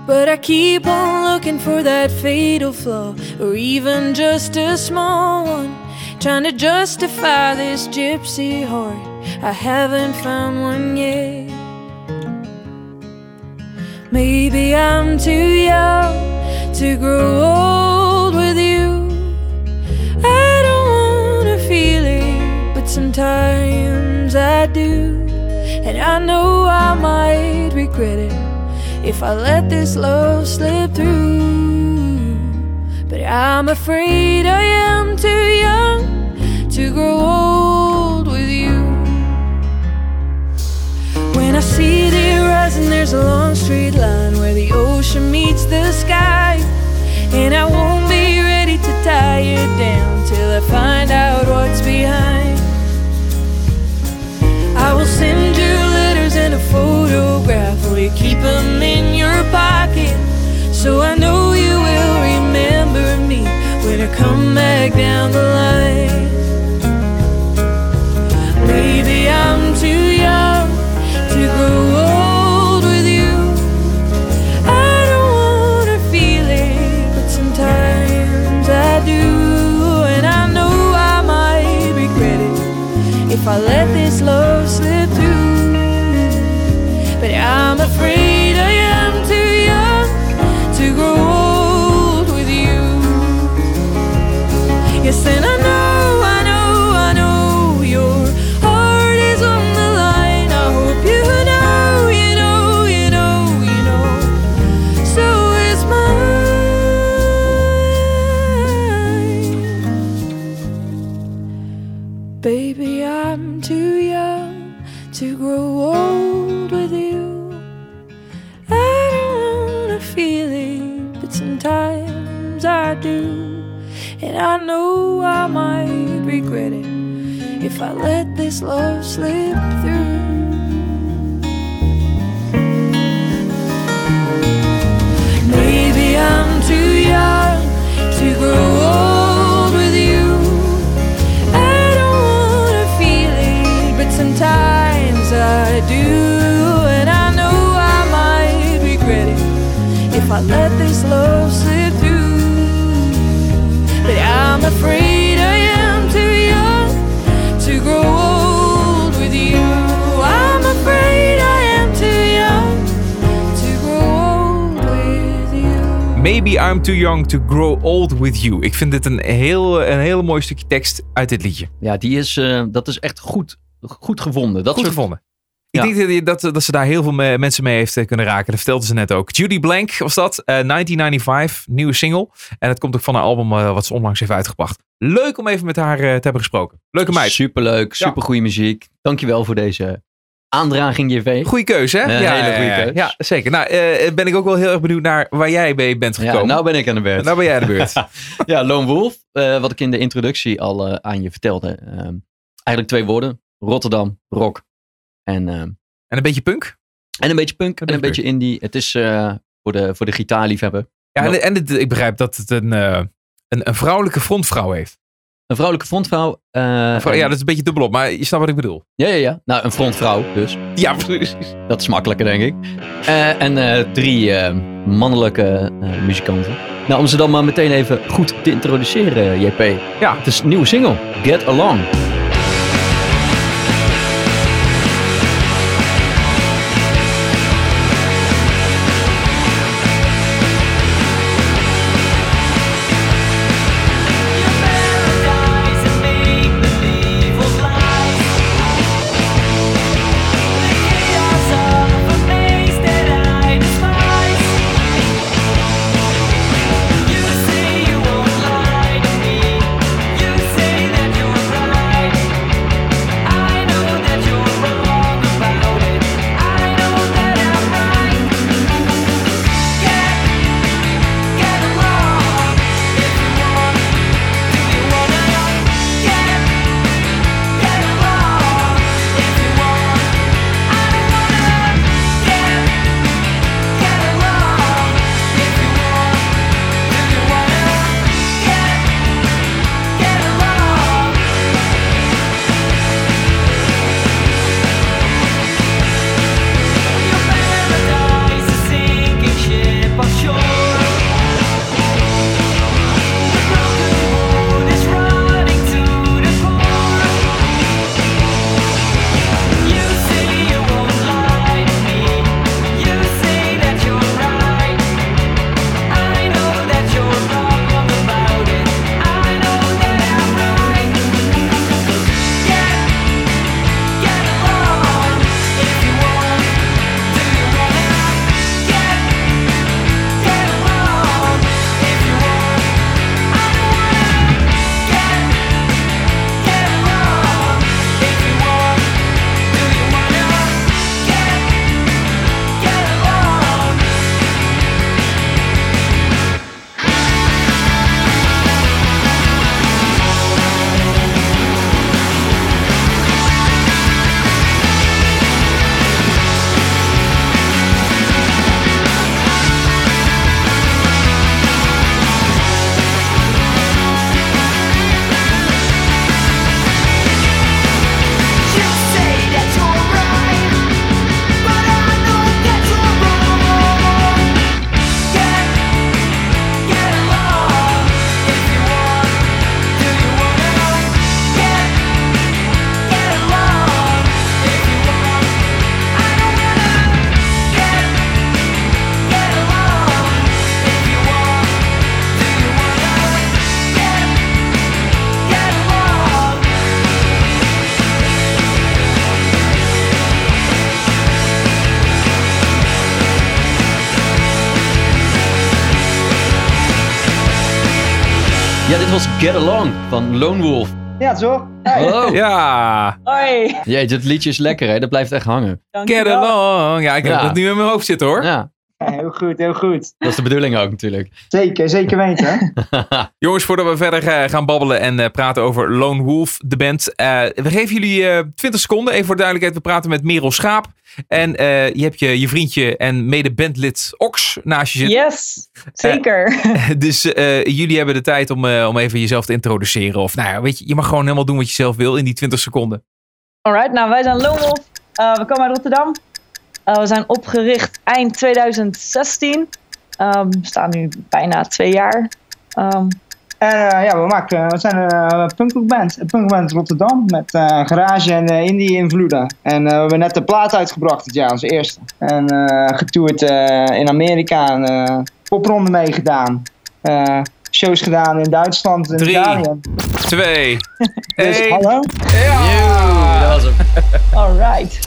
But I keep on looking for that fatal flaw, or even just a small one. Trying to justify this gypsy heart. I haven't found one yet. Maybe I'm too young to grow old with you. I don't wanna feel it, but sometimes I do. And I know I might regret it if I let this love slip through. But I'm afraid I am too grow old with you. When I see the horizon, there's a long straight line where the ocean meets the sky. And I won't be ready to tie it down till I find out what's behind. I will send you letters and a photograph. Will you keep them in your pocket? So I know you will remember me when I come back down the line. Maybe I'm too young to grow old with you. I don't wanna feel it, but sometimes I do. And I know I might regret it if I And I know I might regret it if I let this love slip through. Maybe I'm too young to grow old with you. I don't wanna feel it, but sometimes I do. And I know I might regret it if I let this love slip afraid I am too young to grow old with you. I'm afraid I am too young to grow old with you. Maybe I'm too young to grow old with you. Ik vind dit een heel, een heel mooi stukje tekst uit dit liedje. Ja, die is, eh, dat is echt goed, goed gevonden. Dat Goed soort- gevonden. Ja. Ik denk dat, dat, dat ze daar heel veel me- mensen mee heeft eh, kunnen raken. Dat vertelde ze net ook. Judy Blank was dat. eh, 1995, nieuwe single. En het komt ook van een album eh, wat ze onlangs heeft uitgebracht. Leuk om even met haar eh, te hebben gesproken. Leuke meid. Superleuk, supergoeie muziek. Dankjewel voor deze aandraging, JV. Goeie keuze, hè? Een hele goede ja, ja. Ja, zeker. Nou, eh, ben ik ook wel heel erg benieuwd naar waar jij mee bent Ja, gekomen. nou ben ik aan de beurt. nou ben jij aan de beurt. [LAUGHS] Ja, Lone Wolf. eh, wat ik in de introductie al eh, aan je vertelde. Ehm, eigenlijk twee woorden. Rotterdam, rock. En, ehm, en een beetje punk. en een beetje punk en Een beetje indie. Het is eh, voor, de, voor de gitaarliefhebber. Ja, en, en ik begrijp dat het een, eh, een, een vrouwelijke frontvrouw heeft. Een vrouwelijke frontvrouw. eh, ja, dat is een beetje dubbelop, maar je snapt wat ik bedoel. ja, ja, ja. Nou, een frontvrouw dus. Ja, precies. Dat is makkelijker, denk ik. En drie eh, mannelijke muzikanten. Nou, om ze dan maar meteen even goed te introduceren, JP. Ja. Het is een nieuwe single, Get Along. Get Along van Lone Wolf. Ja, zo. Hey. Hallo. Ja, Hoi, Jeetje, het liedje is lekker hè, dat blijft echt hangen. get along. Ja, ik heb Ja. dat nu in mijn hoofd zitten hoor. Ja, [LAUGHS] Heel goed, heel goed. dat is de bedoeling ook natuurlijk. Zeker, zeker weten. [LAUGHS] Jongens, voordat we verder eh, gaan babbelen en eh, praten over Lone Wolf, de band. eh, we geven jullie eh 20 seconden. Even voor de duidelijkheid, we praten met Merel Schaap. En eh, je hebt je, je vriendje en mede-bandlid Ox naast je zitten. Yes, zeker. Dus eh, jullie hebben de tijd om, eh, om even jezelf te introduceren. Of nou ja, weet je, je mag gewoon helemaal doen wat je zelf wil in die 20 seconden. Alright, nou wij zijn Lone Wolf. Eh, we komen uit Rotterdam. Eh, we zijn opgericht eind 2016. Ehm, we staan nu bijna twee jaar. Ehm, En eh, ja, we, maken, we zijn een punkrockband. Een punkrockband Rotterdam met eh, garage en eh, indie invloeden. En eh, we hebben net de plaat uitgebracht dit jaar, onze eerste. En eh, getoerd eh, in Amerika en eh, popronde meegedaan. Eh, shows gedaan in Duitsland en Drie. Italië. Twee. [LAUGHS] Dus één. hallo. Joe, dat was hem. alright.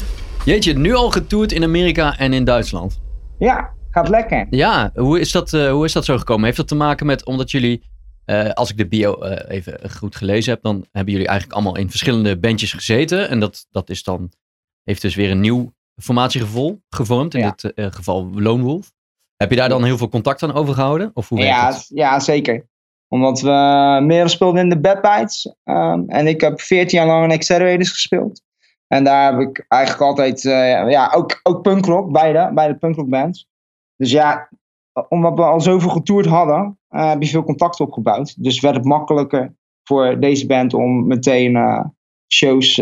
Jeetje, nu al getoerd in Amerika en in Duitsland. Ja, gaat lekker. Ja, hoe is dat, eh, hoe is dat zo gekomen? Heeft dat te maken met, omdat jullie, eh, als ik de bio eh, even goed gelezen heb, dan hebben jullie eigenlijk allemaal in verschillende bandjes gezeten. En dat, dat is dan, heeft dus weer een nieuw formatiegevoel gevormd, in Ja. dit geval Lone Wolf. Heb je daar dan heel veel contact aan overgehouden? Of hoe werkt Ja, het? ja, zeker. Omdat we meer speelden in de Bad Bites. ehm, en ik heb 14 jaar lang in Accelerators gespeeld. En daar heb ik eigenlijk altijd, eh, ja, ook, ook punkrock, beide, beide punkrock bands. Dus ja, omdat we al zoveel getoerd hadden, eh, heb je veel contact opgebouwd. Dus werd het makkelijker voor deze band om meteen eh, shows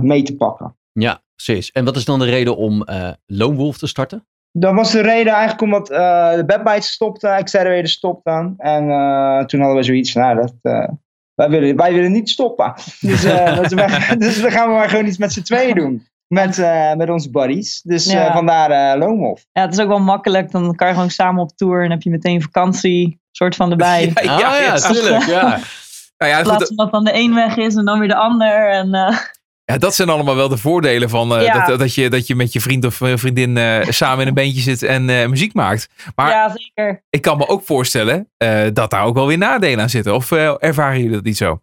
mee te pakken. Ja, precies. En wat is dan de reden om Lone Wolf te starten? Dat was de reden eigenlijk omdat de Bad Bites stopten, Accelerator stopte. En toen hadden we zoiets nou, dat, wij, willen, wij willen niet stoppen. Dus, eh, [LAUGHS] dat we- dus dan gaan we maar gewoon iets met z'n tweeën doen. Met, eh, met onze buddies. Dus eh, Ja. vandaar eh Lone Wolf. Ja, het is ook wel makkelijk. Dan kan je gewoon samen op tour en heb je meteen vakantie soort van erbij. [LAUGHS] Ja, ah ja, ja. tuurlijk. Ja. [LAUGHS] Nou ja, In goed, plaats van dat dan de een weg is en dan weer de ander. En, eh, ja, dat zijn allemaal wel de voordelen van eh, Ja. dat, dat, je, dat je met je vriend of eh, vriendin eh, samen in een bandje zit en muziek maakt. Maar ja, zeker. ik kan me ook voorstellen dat daar ook wel weer nadelen aan zitten. Of ervaren jullie dat niet zo?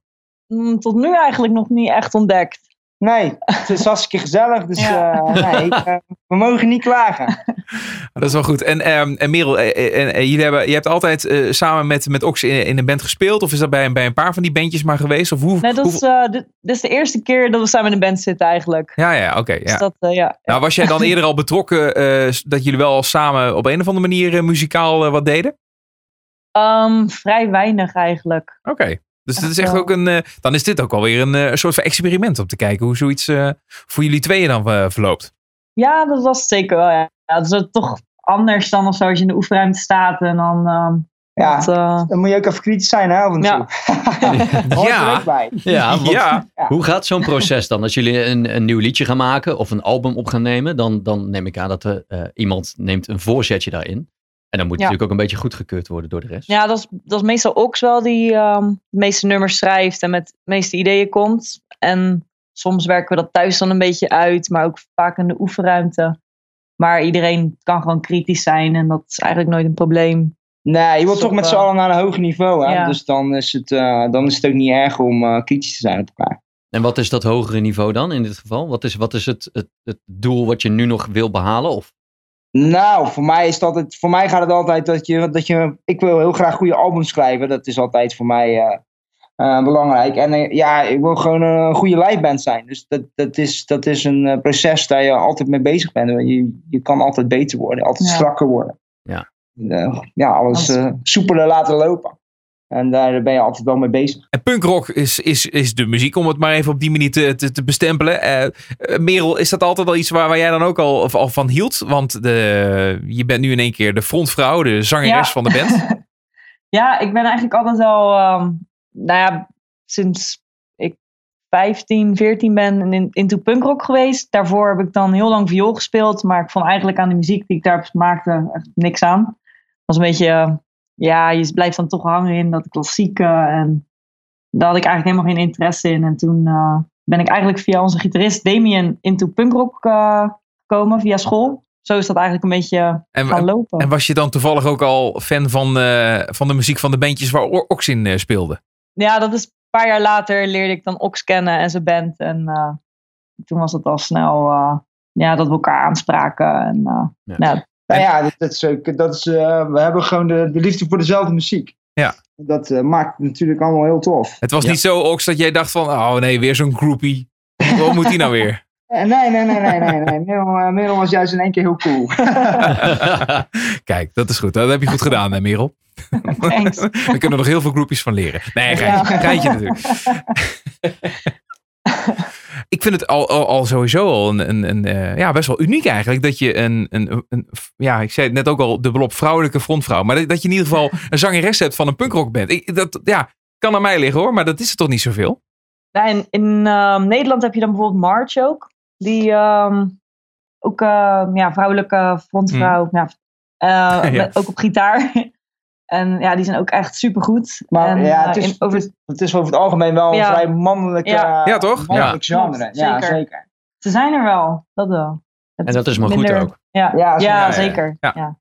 Mm, Tot nu eigenlijk nog niet echt ontdekt. Nee, het is hartstikke gezellig. Dus Ja. eh, nee, eh, we mogen niet klagen. [LAUGHS] Dat is wel goed. En, ehm, en Merel, eh, jullie hebben, je hebt altijd eh, samen met, met Ox in, in een band gespeeld? Of is dat bij, een- bij een paar van die bandjes maar geweest? Of hoe, Nee, dat, is, hoe- eh, dit, dit is de eerste keer dat we samen in een band zitten eigenlijk. Ja, ja, oké. Dus ja. dat, eh, ja. Nou, was jij dan [LAUGHS] eerder al betrokken eh, dat jullie wel samen op een of andere manier muzikaal wat deden? Ehm, vrij weinig eigenlijk. Oké. Dus dit is Echt wel. ook een. eh, dan is dit ook alweer een eh, soort van experiment om te kijken hoe zoiets eh, voor jullie tweeën dan verloopt. Ja, dat was zeker wel. Ja. Ja, het is toch anders dan of zo als je in de oefenruimte staat en dan. ehm, Ja, dat, dan moet je ook even kritisch zijn, hè, af en toe. Ja. [LAUGHS] Er Ja. bij. Ja, want ja. hoe gaat zo'n proces dan? Als jullie een, een nieuw liedje gaan maken of een album op gaan nemen, dan, dan neem ik aan dat er, eh, iemand neemt een voorzetje daarin. En dan moet het Ja. natuurlijk ook een beetje goedgekeurd worden door de rest. ja, dat is, dat is meestal Ox wel die ehm, de meeste nummers schrijft en met de meeste ideeën komt. En soms werken we dat thuis dan een beetje uit, maar ook vaak in de oefenruimte. Maar iedereen kan gewoon kritisch zijn en dat is eigenlijk nooit een probleem. Nee, je wilt toch ook met z'n allen naar een hoger niveau. Hè? Ja. Dus dan is, het, eh, dan is het ook niet erg om eh, kritisch te zijn op elkaar. En wat is dat hogere niveau dan in dit geval? Wat is, wat is het, het, het doel wat je nu nog wil behalen? Of, Nou, voor mij, is dat het, voor mij gaat het altijd dat je, dat je... Ik wil heel graag goede albums schrijven. Dat is altijd voor mij eh, eh, belangrijk. En eh, ja, ik wil gewoon een goede liveband zijn. Dus dat, dat, is, dat is een proces daar je altijd mee bezig bent. Je, je kan altijd beter worden. Altijd Ja. strakker worden. Ja. Ja, alles soepeler laten lopen. En daar ben je altijd wel mee bezig. En punkrock is, is, is de muziek, om het maar even op die manier te, te, te bestempelen. Eh, Merel, is dat altijd wel iets waar, waar jij dan ook al, al van hield? Want de, je bent nu in één keer de frontvrouw, de zangeres Ja. van de band. [LAUGHS] Ja, ik ben eigenlijk altijd al, ehm, nou ja, sinds ik 15, 14 ben in, into punkrock geweest. Daarvoor heb ik dan heel lang viool gespeeld, maar ik vond eigenlijk aan de muziek die ik daar maakte echt niks aan. Het was een beetje, ja, je blijft dan toch hangen in dat klassieke en daar had ik eigenlijk helemaal geen interesse in. En toen eh, ben ik eigenlijk via onze gitarist Damien into punkrock eh, gekomen via school. zo is dat eigenlijk een beetje En, gaan en, lopen. en was je dan toevallig ook al fan van, eh, van de muziek van de bandjes waar Ox in speelde? Ja, dat is een paar jaar later leerde ik dan Ox kennen en zijn band. En eh, toen was het al snel eh, ja, dat we elkaar aanspraken. En, eh, Ja. ja, Nou ja, dat, dat is dat is, eh, we hebben gewoon de, de liefde voor dezelfde muziek. Ja. Dat eh, maakt het natuurlijk allemaal heel tof. Het was Ja. niet zo, Ox, dat jij dacht van, oh nee, weer zo'n groupie. Wat moet die nou weer? [LAUGHS] Eh, nee, nee, nee, nee, nee. nee. Merel, eh, Merel was juist in één keer heel cool. [LAUGHS] Kijk, dat is goed. Dat heb je goed gedaan, hè, Merel. thanks. [LAUGHS] Daar kunnen we nog heel veel groepjes van leren. Nee, geintje, Ja. geintje natuurlijk. Ik vind het al, al, al sowieso al een, een, een, eh, ja, best wel uniek eigenlijk. Dat je een, een, een, ja, ik zei het net ook al, dubbel op vrouwelijke frontvrouw. Maar dat, dat je in ieder geval een zangeres hebt van een punkrockband. Ik, dat, ja, kan aan mij liggen hoor, maar dat is het toch niet zoveel? Ja, in in ehm, Nederland heb je dan bijvoorbeeld March ook. Die ehm, ook ehm, ja, vrouwelijke frontvrouw. Ja, eh, [LAUGHS] Ja. met- ook op gitaar. En ja, die zijn ook echt supergoed. Maar en, ja, eh, het is, in- over, het, is, het is over het algemeen wel een vrij mannelijk, Ja. Ja, toch? mannelijk Ja. genre. Klopt, ja, zeker. zeker. ze zijn er wel, dat wel. Het En dat is maar goed ook. Ja, Ja, ja, zeker. Ja, ja, zeker. ja. Ja.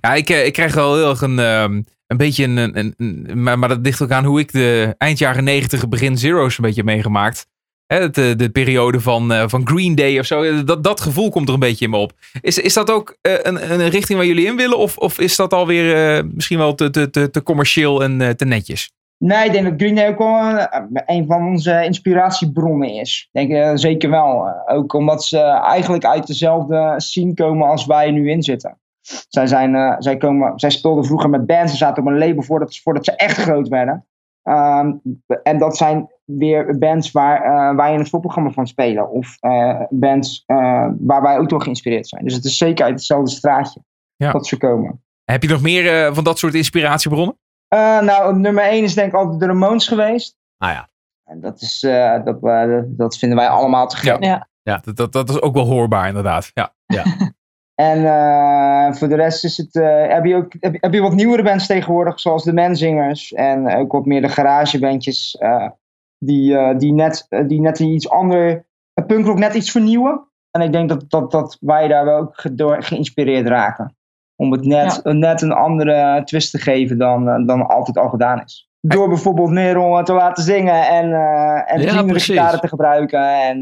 Ja, ik, eh, ik krijg wel heel erg een, ehm, een beetje een, een, een- maar, maar dat ligt ook aan hoe ik de eind jaren negentig, begin zero's een beetje heb meegemaakt. Hè, het, eh, de periode van, eh, van Green Day of zo. Dat, dat gevoel komt er een beetje in me op. Is, is dat ook eh, een, een richting waar jullie in willen? Of, of is dat alweer eh, misschien wel te, te, te, commercieel en eh, te netjes? Nee, ik denk dat Green Day ook wel eh, een van onze inspiratiebronnen is. Denk eh, zeker wel. Eh, ook omdat ze eigenlijk uit dezelfde scene komen als wij nu in zitten. Zij, zijn, eh, zij, komen, zij speelden vroeger met bands. Ze zaten op een label voordat, voordat ze echt groot werden. Ehm, en dat zijn weer bands waar eh, wij in het voorprogramma van spelen. Of eh, bands eh, waar wij ook door geïnspireerd zijn. Dus het is zeker uit hetzelfde straatje Ja. dat ze komen. Heb je nog meer eh, van dat soort inspiratiebronnen? Eh, nou, nummer 1 is denk ik altijd de Ramones geweest. Ah ja. En dat, is, eh, dat, eh, dat vinden wij allemaal te gek. Ja. Dat, dat, dat is ook wel hoorbaar inderdaad. Ja. [LAUGHS] En eh, voor de rest is het, eh, heb, je ook, heb, je- heb je wat nieuwere bands tegenwoordig, zoals de Menzingers. En ook wat meer de garagebandjes, eh, die, eh, die, net, eh, die net iets ander, uh, punkrock net iets vernieuwen. En ik denk dat, dat, dat wij daar wel ook door geïnspireerd raken. Om het net, een net een andere twist te geven dan, eh, dan altijd al gedaan is. Door bijvoorbeeld Merel te laten zingen en, eh en Ja, gitaren te gebruiken. En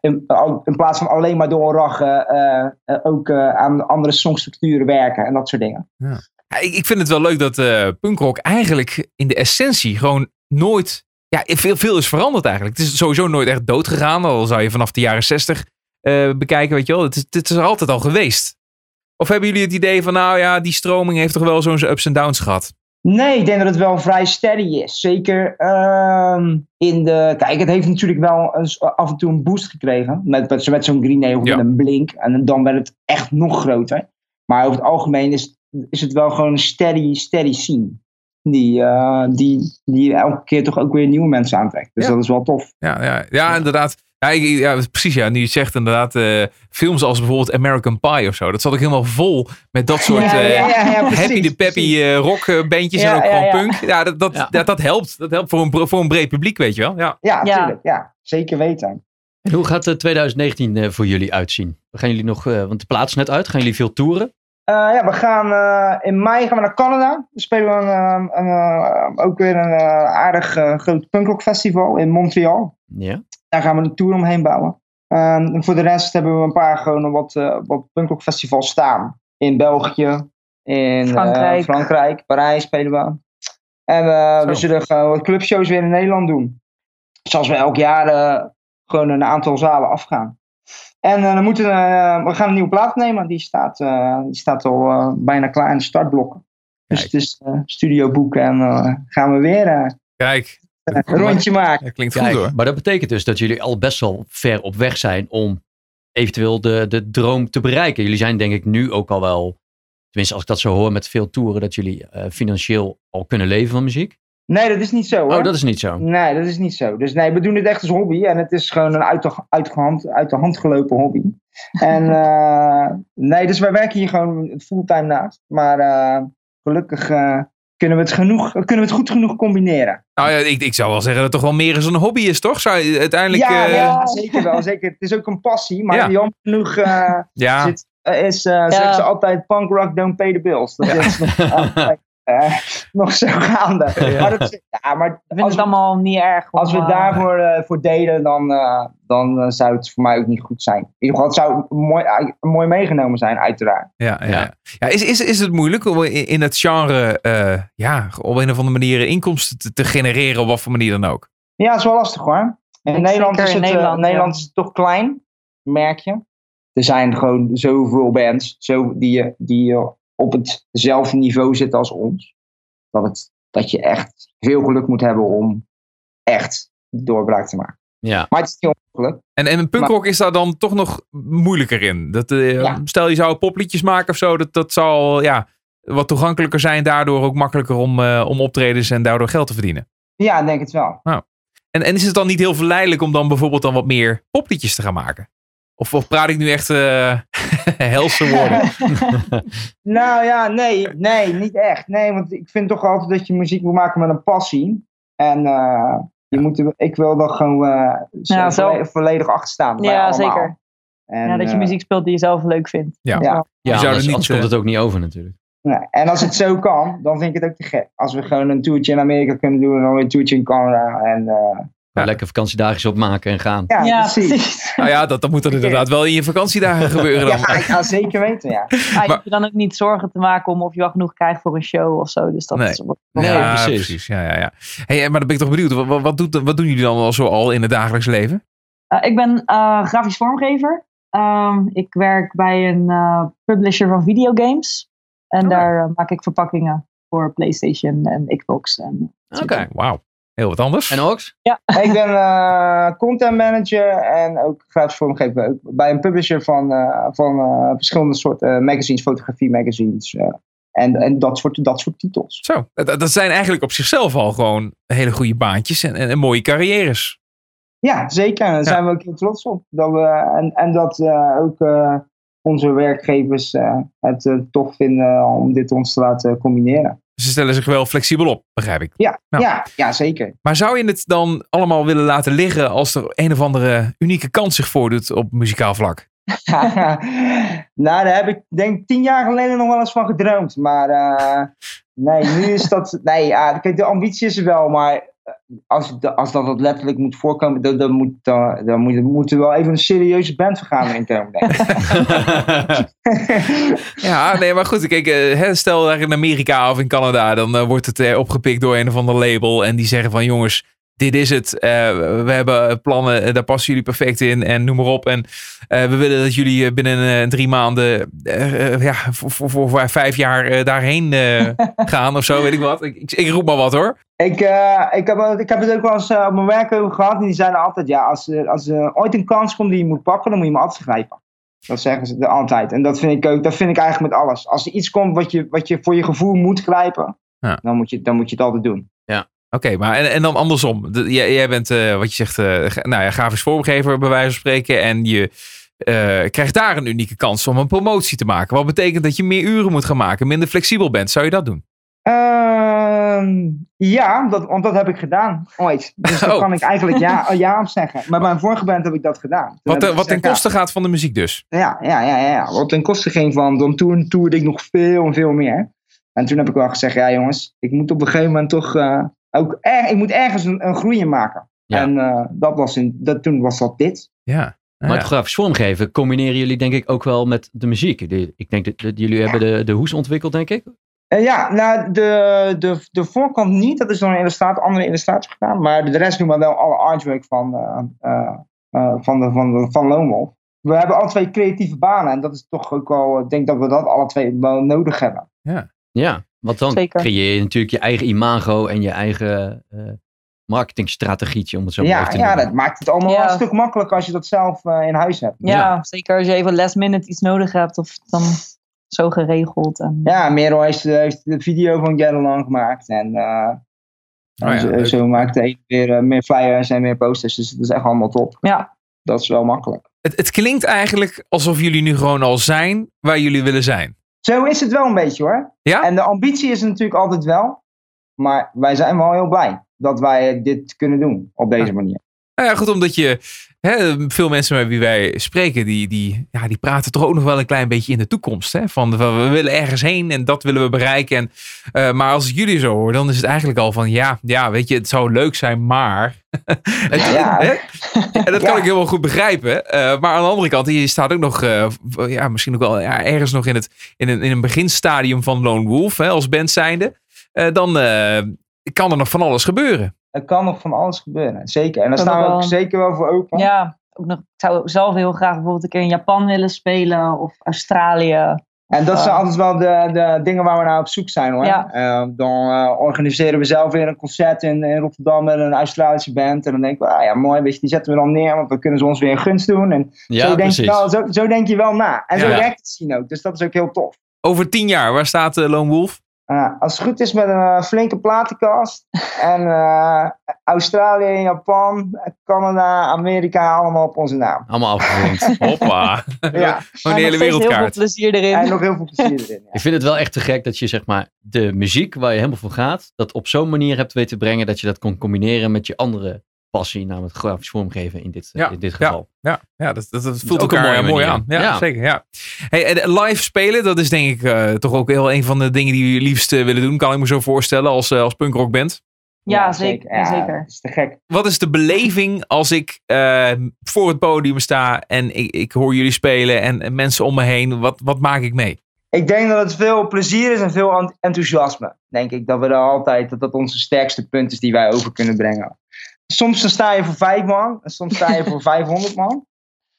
in, in plaats van alleen maar doorrachen, eh, ook aan andere songstructuren werken en dat soort dingen. Ja, ik, ik vind het wel leuk dat eh punkrock eigenlijk in de essentie gewoon nooit... Ja, veel, veel is veranderd eigenlijk. Het is sowieso nooit echt dood gegaan. Al zou je vanaf de jaren zestig bekijken, weet je wel. Het is, het is er altijd al geweest. Of hebben jullie het idee van, nou ja, die stroming heeft toch wel zo'n ups en downs gehad? Nee, ik denk dat het wel vrij steady is. Zeker ehm, in de. Kijk, het heeft natuurlijk wel eens af en toe een boost gekregen. Met, met, zo- met zo'n Green Day of Ja. met een Blink. En dan werd het echt nog groter. Maar over het algemeen is, is het wel gewoon een steady, steady scene. Die, eh, die, die elke keer toch ook weer nieuwe mensen aantrekt. Dus Ja. dat is wel tof. Ja, ja, ja inderdaad. Ja, ik- ja, precies, ja. Nu je het zegt inderdaad, eh, films als bijvoorbeeld American Pie of zo. Dat zat ook helemaal vol met dat soort Ja, eh, ja, ja, ja, precies, happy de peppy eh, rockbandjes en ook ja, gewoon ja. punk. Ja, dat, dat, Ja. Dat, dat helpt. Dat helpt voor een, voor een breed publiek, weet je wel. Ja. Ja, Ja. natuurlijk. Ja, zeker weten. En hoe gaat eh, 2019 eh, voor jullie uitzien? Gaan jullie nog, eh, want de plaats is net uit, gaan jullie veel toeren? Eh, ja, we gaan eh, in mei gaan we naar Canada. We spelen een, eh, een, eh, ook weer een eh, aardig groot punkrock festival in Montreal. Ja. Daar gaan we een tour omheen bouwen. Ehm, en voor de rest hebben we een paar gewoon wat, eh wat punkrock festivals staan. In België, in eh, Frankrijk. Frankrijk, Parijs spelen we. En we zullen gewoon wat clubshows weer in Nederland doen. Zoals we elk jaar eh, gewoon een aantal zalen afgaan. En eh, dan moeten we, eh, we gaan een nieuwe plaat nemen. Die staat, eh, die staat al eh, bijna klaar in de startblokken. Dus het is eh, studio boeken en eh, gaan we weer Kijk, een rondje maken. dat klinkt Kijk, goed hoor. maar dat betekent dus dat jullie al best wel ver op weg zijn om eventueel de, de droom te bereiken. Jullie zijn denk ik nu ook al wel, tenminste als ik dat zo hoor met veel toeren, dat jullie eh, financieel al kunnen leven van muziek. Nee, dat is niet zo hoor. Oh, dat is niet zo. Nee, dat is niet zo. Dus nee, we doen het echt als hobby. En het is gewoon een uit de, uit de, hand, uit de hand gelopen hobby. [LAUGHS] En eh, nee, dus wij werken hier gewoon fulltime naast. Maar eh, gelukkig eh, kunnen we het, genoeg, kunnen we het goed genoeg combineren. Nou ja, ik, ik zou wel zeggen dat het toch wel meer eens een hobby is, toch? Zou je uiteindelijk... Ja, eh, ja, zeker wel. Zeker. Het is ook een passie, maar Ja. jammer genoeg ja. zit, is, eh zeggen ze altijd punk rock don't pay the bills. Dat is [LAUGHS] nog, eh, [LAUGHS] nog zo gaande. Maar, dat, is- ja, maar Ik vind als, het we, allemaal niet erg. om, als we daarvoor eh, voor delen, dan, eh, dan zou het voor mij ook niet goed zijn. In ieder geval, het zou mooi, mooi meegenomen zijn, uiteraard. Ja, ja. Ja. ja. ja is, is, is het moeilijk om in, in het genre eh, ja, op een of andere manier inkomsten te, te genereren, op wat voor manier dan ook? Ja, het is wel lastig hoor. In Zeker Nederland is het, Nederland, Nederland ja. is het toch klein, merk je. Er zijn gewoon zoveel bands zo, die, die op hetzelfde niveau zitten als ons. Dat, het, dat je echt veel geluk moet hebben om echt doorbraak te maken. Ja. Maar het is niet onmogelijk. En, en een punkrock is daar dan toch nog moeilijker in. Dat, eh, Ja. Stel je zou popliedjes maken of zo, dat, dat zal ja, wat toegankelijker zijn. Daardoor ook makkelijker om, eh, om optredens en daardoor geld te verdienen. Ja, ik denk het wel. En, en is het dan niet heel verleidelijk om dan bijvoorbeeld dan wat meer popliedjes te gaan maken? Of, of praat ik nu echt eh [LAUGHS] helse woorden? [LAUGHS] Nou ja, nee, nee, niet echt. Nee, want ik vind toch altijd dat je muziek moet maken met een passie. En eh, je moet er, ik wil er gewoon eh, zo Ja, zo. volle- volledig achter staan. bij Ja, allemaal. zeker. En, ja, dat je muziek speelt die je zelf leuk vindt. Ja. Ja. Ja, zou er anders, niet, anders komt het ook niet over natuurlijk. Nee. En als het zo kan, dan vind ik het ook te gek. Als we gewoon een toertje in Amerika kunnen doen en dan weer een toertje in Canada. En, eh, Gewoon Lekker vakantiedagjes opmaken en gaan. ja, Ja, precies. precies. [LAUGHS] nou ja, dat, dat moet er inderdaad wel in je vakantiedagen [LAUGHS] gebeuren dan. Ja, ja, zeker weten, ja. Je Maar- hoeft je dan ook niet zorgen te maken om of je wel genoeg krijgt voor een show of zo. Dus dat Nee. is Nee, ja, precies. Ja, ja, ja. Hey, maar dan ben ik toch benieuwd. Wat, wat, doet, wat doen jullie dan al zo al in het dagelijks leven? Eh, ik ben eh, grafisch vormgever. Ehm, ik werk bij een eh, publisher van videogames. En Oh. daar maak ik verpakkingen voor PlayStation en Xbox. En, Oké. Wauw, heel wat anders. En Ox? [LAUGHS] Ik ben eh, content manager en ook grafisch vormgever ook bij een publisher van, eh, van eh, verschillende soorten magazines, fotografie magazines. eh, en en dat, soort, dat soort titels. Zo, dat, dat zijn eigenlijk op zichzelf al gewoon hele goede baantjes en, en, en mooie carrières. Ja, zeker. Daar Ja. zijn we ook heel trots op. Dat we, en, en dat eh, ook eh, onze werkgevers eh, het tof vinden om dit ons te laten combineren. Ze stellen zich wel flexibel op, begrijp ik. Ja, Ja. ja. ja, zeker. Maar zou je het dan allemaal willen laten liggen als er een of andere unieke kans zich voordoet op muzikaal vlak? [LAUGHS] nou, daar heb ik denk ik tien jaar geleden nog wel eens van gedroomd. Maar eh, nee, nu is dat... Nee, ja, kijk, de ambitie is er wel, maar als, als dat wat letterlijk moet voorkomen, dan, dan, moet, dan, er wel even een serieuze bandvergadering ik. [LAUGHS] Ja, nee, maar goed. Kijk, eh, stel daar in Amerika of in Canada, dan eh, wordt het eh, opgepikt door een of ander label. En die zeggen van jongens, dit is het. Eh, we hebben plannen, eh, daar passen jullie perfect in en noem maar op. En eh, we willen dat jullie binnen drie maanden, ja, voor, voor, vijf jaar daarheen [LAUGHS] gaan of zo, weet ik wat. Ik, ik, ik roep maar wat hoor. Ik, ik, heb, ik heb het ook wel eens op mijn werk over gehad. En die zeiden altijd, ja, als, er- als er ooit een kans komt die je moet pakken, dan moet je hem altijd grijpen. Dat zeggen ze altijd. En dat vind ik ook, dat vind ik eigenlijk met alles. Als er iets komt wat je, wat je voor je gevoel moet grijpen, Ja. dan, moet je, dan moet je het altijd doen. Oké, maar en, en dan andersom. De- jij, jij bent, eh, wat je zegt, eh, nou ja, grafisch vormgever bij wijze van spreken. En je eh, krijgt daar een unieke kans om een promotie te maken. Wat betekent dat je meer uren moet gaan maken, minder flexibel bent. Zou je dat doen? Ehm, ja, dat, want dat heb ik gedaan ooit. [LAUGHS] Dus daar Oh. kan ik eigenlijk ja, [LAUGHS] ja op zeggen. Maar bij mijn vorige band heb ik dat gedaan. Toen Wat, wat ten koste gaat van de muziek dus. Ja, ja, ja, ja, ja. Wat ten koste ging van, dan toer- toerde ik nog veel en veel meer. En toen heb ik wel gezegd, ja jongens, ik moet op een gegeven moment toch ook, er, ik moet ergens een, een groei in maken. Ja. En eh, dat was in, dat, toen was dat dit. Ja. Maar Ja. het grafisch vormgeven combineren jullie denk ik ook wel met de muziek. De- ik denk dat, dat jullie hebben de, de hoes ontwikkeld, denk ik. Eh, ja, nou, de, de, de voorkant niet, dat is door een illustrator, andere illustrator gedaan. Maar de rest doen we wel alle artwork van, eh, eh, eh, van, de, van, de, van Lone Wolf. We hebben alle twee creatieve banen en dat is toch ook wel, ik denk dat we dat alle twee wel nodig hebben. Ja, want dan Zeker. creëer je natuurlijk je eigen imago en je eigen eh, marketingstrategietje, om het zo maar Ja, te ja, noemen. dat maakt het allemaal Ja. een stuk makkelijker als je dat zelf eh, in huis hebt. Ja, Ja. zeker als je even last minute iets nodig hebt of dan zo geregeld. En, Ja, Merel heeft, eh, heeft de video van Get Along gemaakt. En, eh, Oh ja, zo, maakt een weer meer flyers en meer posters. Dus dat is echt allemaal top. ja. Dat is wel makkelijk. Het, het klinkt eigenlijk alsof jullie nu gewoon al zijn waar jullie willen zijn. Zo is het wel een beetje hoor. Ja? En de ambitie is natuurlijk altijd wel. Maar wij zijn wel heel blij dat wij dit kunnen doen op deze manier. Nou ja, goed, omdat je hè, veel mensen met wie wij spreken, die, die, ja, die praten toch ook nog wel een klein beetje in de toekomst. Hè? Van, van we willen ergens heen en dat willen we bereiken. En, eh, maar als ik jullie zo hoor, dan is het eigenlijk al van ja, ja weet je, het zou leuk zijn, maar. [LAUGHS] Het- Ja. hè? Ja, dat kan Ja. ik heel wel goed begrijpen. Eh, maar aan de andere kant, je staat ook nog, eh, ja, misschien ook wel ja, ergens nog in, het, in, een, in een beginstadium van Lone Wolf, hè, als band zijnde. Dan kan er nog van alles gebeuren. Er kan nog van alles gebeuren, zeker. En daar staan we wel. ook zeker wel voor open. Ja, ook nog, ik zou zelf heel graag bijvoorbeeld een keer in Japan willen spelen of Australië. En dat Of, zijn eh, altijd wel de, de dingen waar we naar op zoek zijn hoor. Ja. Eh, dan eh, organiseren we zelf weer een concert in, in Rotterdam met een Australische band. En dan denken we, ah ja mooi, weet je, die zetten we dan neer, want dan kunnen ze ons weer een gunst doen. En Ja, zo, denk precies. je wel, zo, zo denk je wel na. En zo werkt het zien ook, dus dat is ook heel tof. Over tien jaar, waar staat eh, Lone Wolf? Uh, als het goed is met een eh, flinke platenkast. [LAUGHS] en eh, Australië, Japan, Canada, Amerika, allemaal op onze naam. Allemaal afgerond. [LAUGHS] Hoppa. Ja, Gewoon de hele steeds Heel veel wereldkaart. plezier erin. en nog heel veel plezier erin. Ja. Ik vind het wel echt te gek dat je zeg maar de muziek waar je helemaal voor gaat, dat op zo'n manier hebt weten te brengen dat je dat kon combineren met je andere passie, namelijk grafisch vormgeven in dit, Ja, in dit geval. Ja, ja dat, dat, dat voelt ook een elkaar mooi aan. Ja, Ja. zeker. Ja. Hey, en eh, live spelen, dat is denk ik eh, toch ook heel een van de dingen die jullie liefst willen doen. Kan ik me zo voorstellen als, eh, als punkrockband. ja, zeker. Ja, zeker. Dat is te gek. Wat is de beleving als ik eh, voor het podium sta en ik, ik hoor jullie spelen en, en mensen om me heen? Wat, wat maak ik mee? Ik denk dat het veel plezier is en veel ent- enthousiasme. Denk ik dat we er altijd, dat dat onze sterkste punt is die wij over kunnen brengen. Soms dan sta je voor vijf man, en soms sta je voor [LAUGHS] 500 man.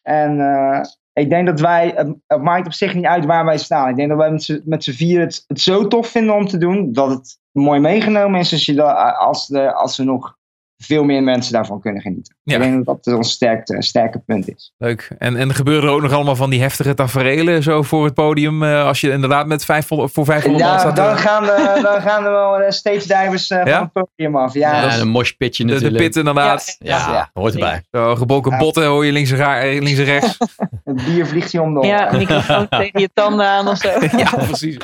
En eh, ik denk dat wij, het, het maakt op zich niet uit waar wij staan. Ik denk dat wij met z'n- met z'n vier het, het zo tof vinden om te doen, dat het mooi meegenomen is als, je da- als, de, als we nog veel meer mensen daarvan kunnen genieten. Ja. Ik denk dat dat ons sterke, sterke punt is. Leuk. En, en gebeuren er ook nog allemaal van die heftige taferelen zo voor het podium? eh, als je inderdaad met 500, voor 500 man Ja, staat. dan gaan, de, [LAUGHS] dan gaan er wel eh, stage divers eh, Ja? van het podium af. Ja, Ja, is- een moshpitje de, de natuurlijk. pit inderdaad. Ja, Ja. hoort erbij. Zo, gebroken Ja. botten hoor je links en, ra- eh, links en rechts. [LAUGHS] het bier vliegt je om de Ja, microfoon tegen je tanden aan of zo. [LAUGHS] ja, precies.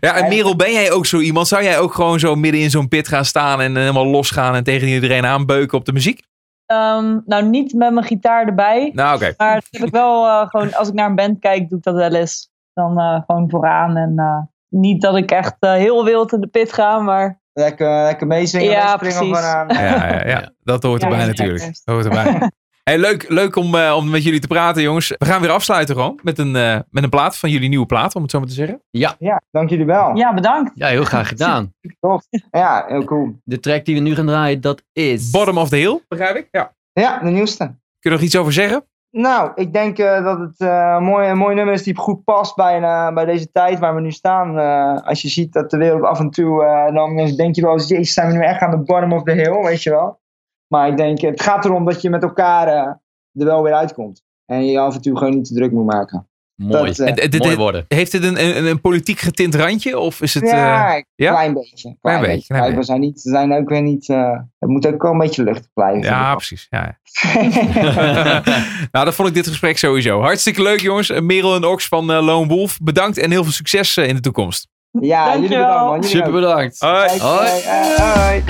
Ja, en Merel, ben jij ook zo iemand? Zou jij ook gewoon zo midden in zo'n pit gaan staan en eh, helemaal losgaan en tegen iedereen aanbeuken op de muziek? Ehm, nou, niet met mijn gitaar erbij. Nou, oké. Maar dat heb ik wel eh, gewoon, als ik naar een band kijk, doe ik dat wel eens. Dan eh, gewoon vooraan. En eh, niet dat ik echt eh, heel wild in de pit ga, maar Lekker, lekker meezingen, Ja, meespringen precies. vooraan. Ja, ja, ja, dat hoort erbij natuurlijk. Dat hoort erbij. Hey, leuk leuk om, eh, om met jullie te praten, jongens. We gaan weer afsluiten gewoon met een, eh, met een plaat van jullie nieuwe plaat, om het zo maar te zeggen. Ja, dank jullie wel. ja, bedankt. Ja, heel graag gedaan. [LAUGHS] Tof. Ja, heel cool. De track die we nu gaan draaien, dat is... Bottom of the Hill, begrijp ik? Ja. Ja, de nieuwste. Kun je er nog iets over zeggen? Nou, ik denk eh, dat het eh, een, mooi, een mooi nummer is die goed past bij, bij deze tijd waar we nu staan. Eh, als je ziet dat de wereld af en toe, dan denk je wel eens, jezus, zijn we nu echt aan de bottom of the hill, weet je wel. Maar ik denk, het gaat erom dat je met elkaar eh, er wel weer uitkomt. En je je af en toe gewoon niet te druk moet maken. Mooi. Dat, eh, En- en dit- Mooi dit- worden. heeft het een, een, een politiek getint randje? Of is het... eh, ja, een ja? klein beetje. Klein, beetje, beetje. klein Kijk, we zijn, niet, zijn ook weer niet, eh, het moet ook wel een beetje luchtig blijven. ja, precies. Ja. [LAUGHS] [LAUGHS] nou, dat vond ik dit gesprek sowieso. Hartstikke leuk, jongens. Eh, Merel en Ox van eh, Lone Wolf. Bedankt en heel veel succes eh, in de toekomst. ja, jullie bedankt man. Jullie Super ook. bedankt. Hoi. Hoi. eh, eh, hoi.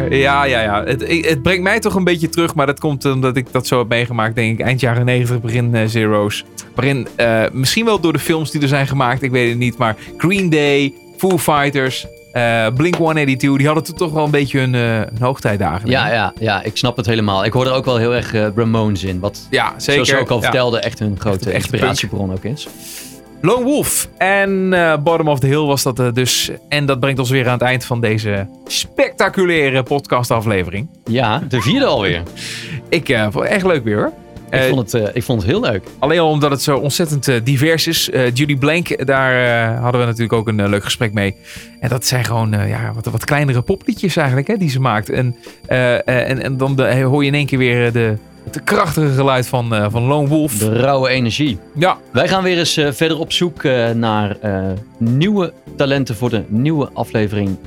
Hoor. Ja, ja, ja. Het, het brengt mij toch een beetje terug, maar dat komt omdat ik dat zo heb meegemaakt, denk ik, eind jaren 90, begin eh, Zero's. Waarin, eh, misschien wel door de films die er zijn gemaakt, ik weet het niet, maar Green Day, Foo Fighters, eh, Blink 182, die hadden toen toch wel een beetje hun, hun hoogtijdagen. Ja, ja, ja, ik snap het helemaal. Ik hoor er ook wel heel erg eh, Ramones in. Wat, ja zeker. zoals je ook al Ja. vertelde, echt hun grote echt inspiratiebron ook is. Lone Wolf en eh, Bottom of the Hill was dat eh, dus. En dat brengt ons weer aan het eind van deze spectaculaire podcastaflevering. Ja, de vierde alweer. Ik eh, vond het echt leuk weer hoor. Ik vond, het, ik vond het heel leuk. Alleen al omdat het zo ontzettend divers is. Judy Blank, daar hadden we natuurlijk ook een leuk gesprek mee. En dat zijn gewoon ja, wat, wat kleinere popliedjes eigenlijk hè, die ze maakt. En, en, en dan de- hoor je in één keer weer de, het krachtige geluid van, eh, van Lone Wolf. De rauwe energie. Ja, Wij gaan weer eens eh, verder op zoek eh, naar nieuwe talenten voor de nieuwe aflevering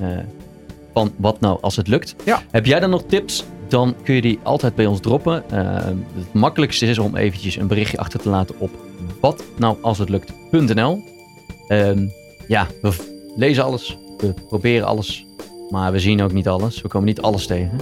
van Wat Nou Als Het Lukt. Ja. Heb jij dan nog tips? Dan kun je die altijd bij ons droppen. Het makkelijkste is om eventjes een berichtje achter te laten op watnoualshetlukt.nl Ehm Ja, we lezen alles. We proberen alles. Maar we zien ook niet alles. We komen niet alles tegen.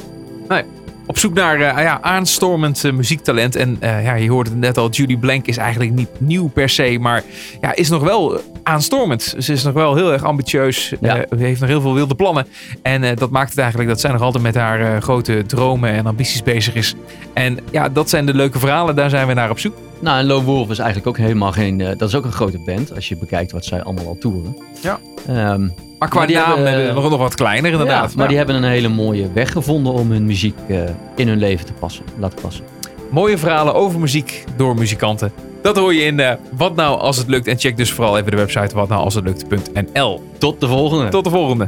Op zoek naar eh, ja, aanstormend eh, muziektalent. En eh, ja, je hoorde het net al, Judy Blank is eigenlijk niet nieuw per se. Maar ja, is nog wel aanstormend. Ze is nog wel heel erg ambitieus. Ja. heeft nog heel veel wilde plannen. En dat maakt het eigenlijk dat zij nog altijd met haar grote dromen en ambities bezig is. En ja, dat zijn de leuke verhalen. Daar zijn we naar op zoek. Nou, en Lone Wolf is eigenlijk ook helemaal geen... dat is ook een grote band. Als je bekijkt wat zij allemaal al toeren. Ja. Ehm, Maar qua Maar die naam hebben, hebben we eh, nog, wat kleiner inderdaad. Ja, maar die hebben een hele mooie weg gevonden om hun muziek eh, in hun leven te passen, laten passen. Mooie verhalen over muziek door muzikanten. Dat hoor je in eh, Wat Nou Als Het Lukt. En check dus vooral even de website watnoualshetlukt.nl. Tot de volgende. Tot de volgende.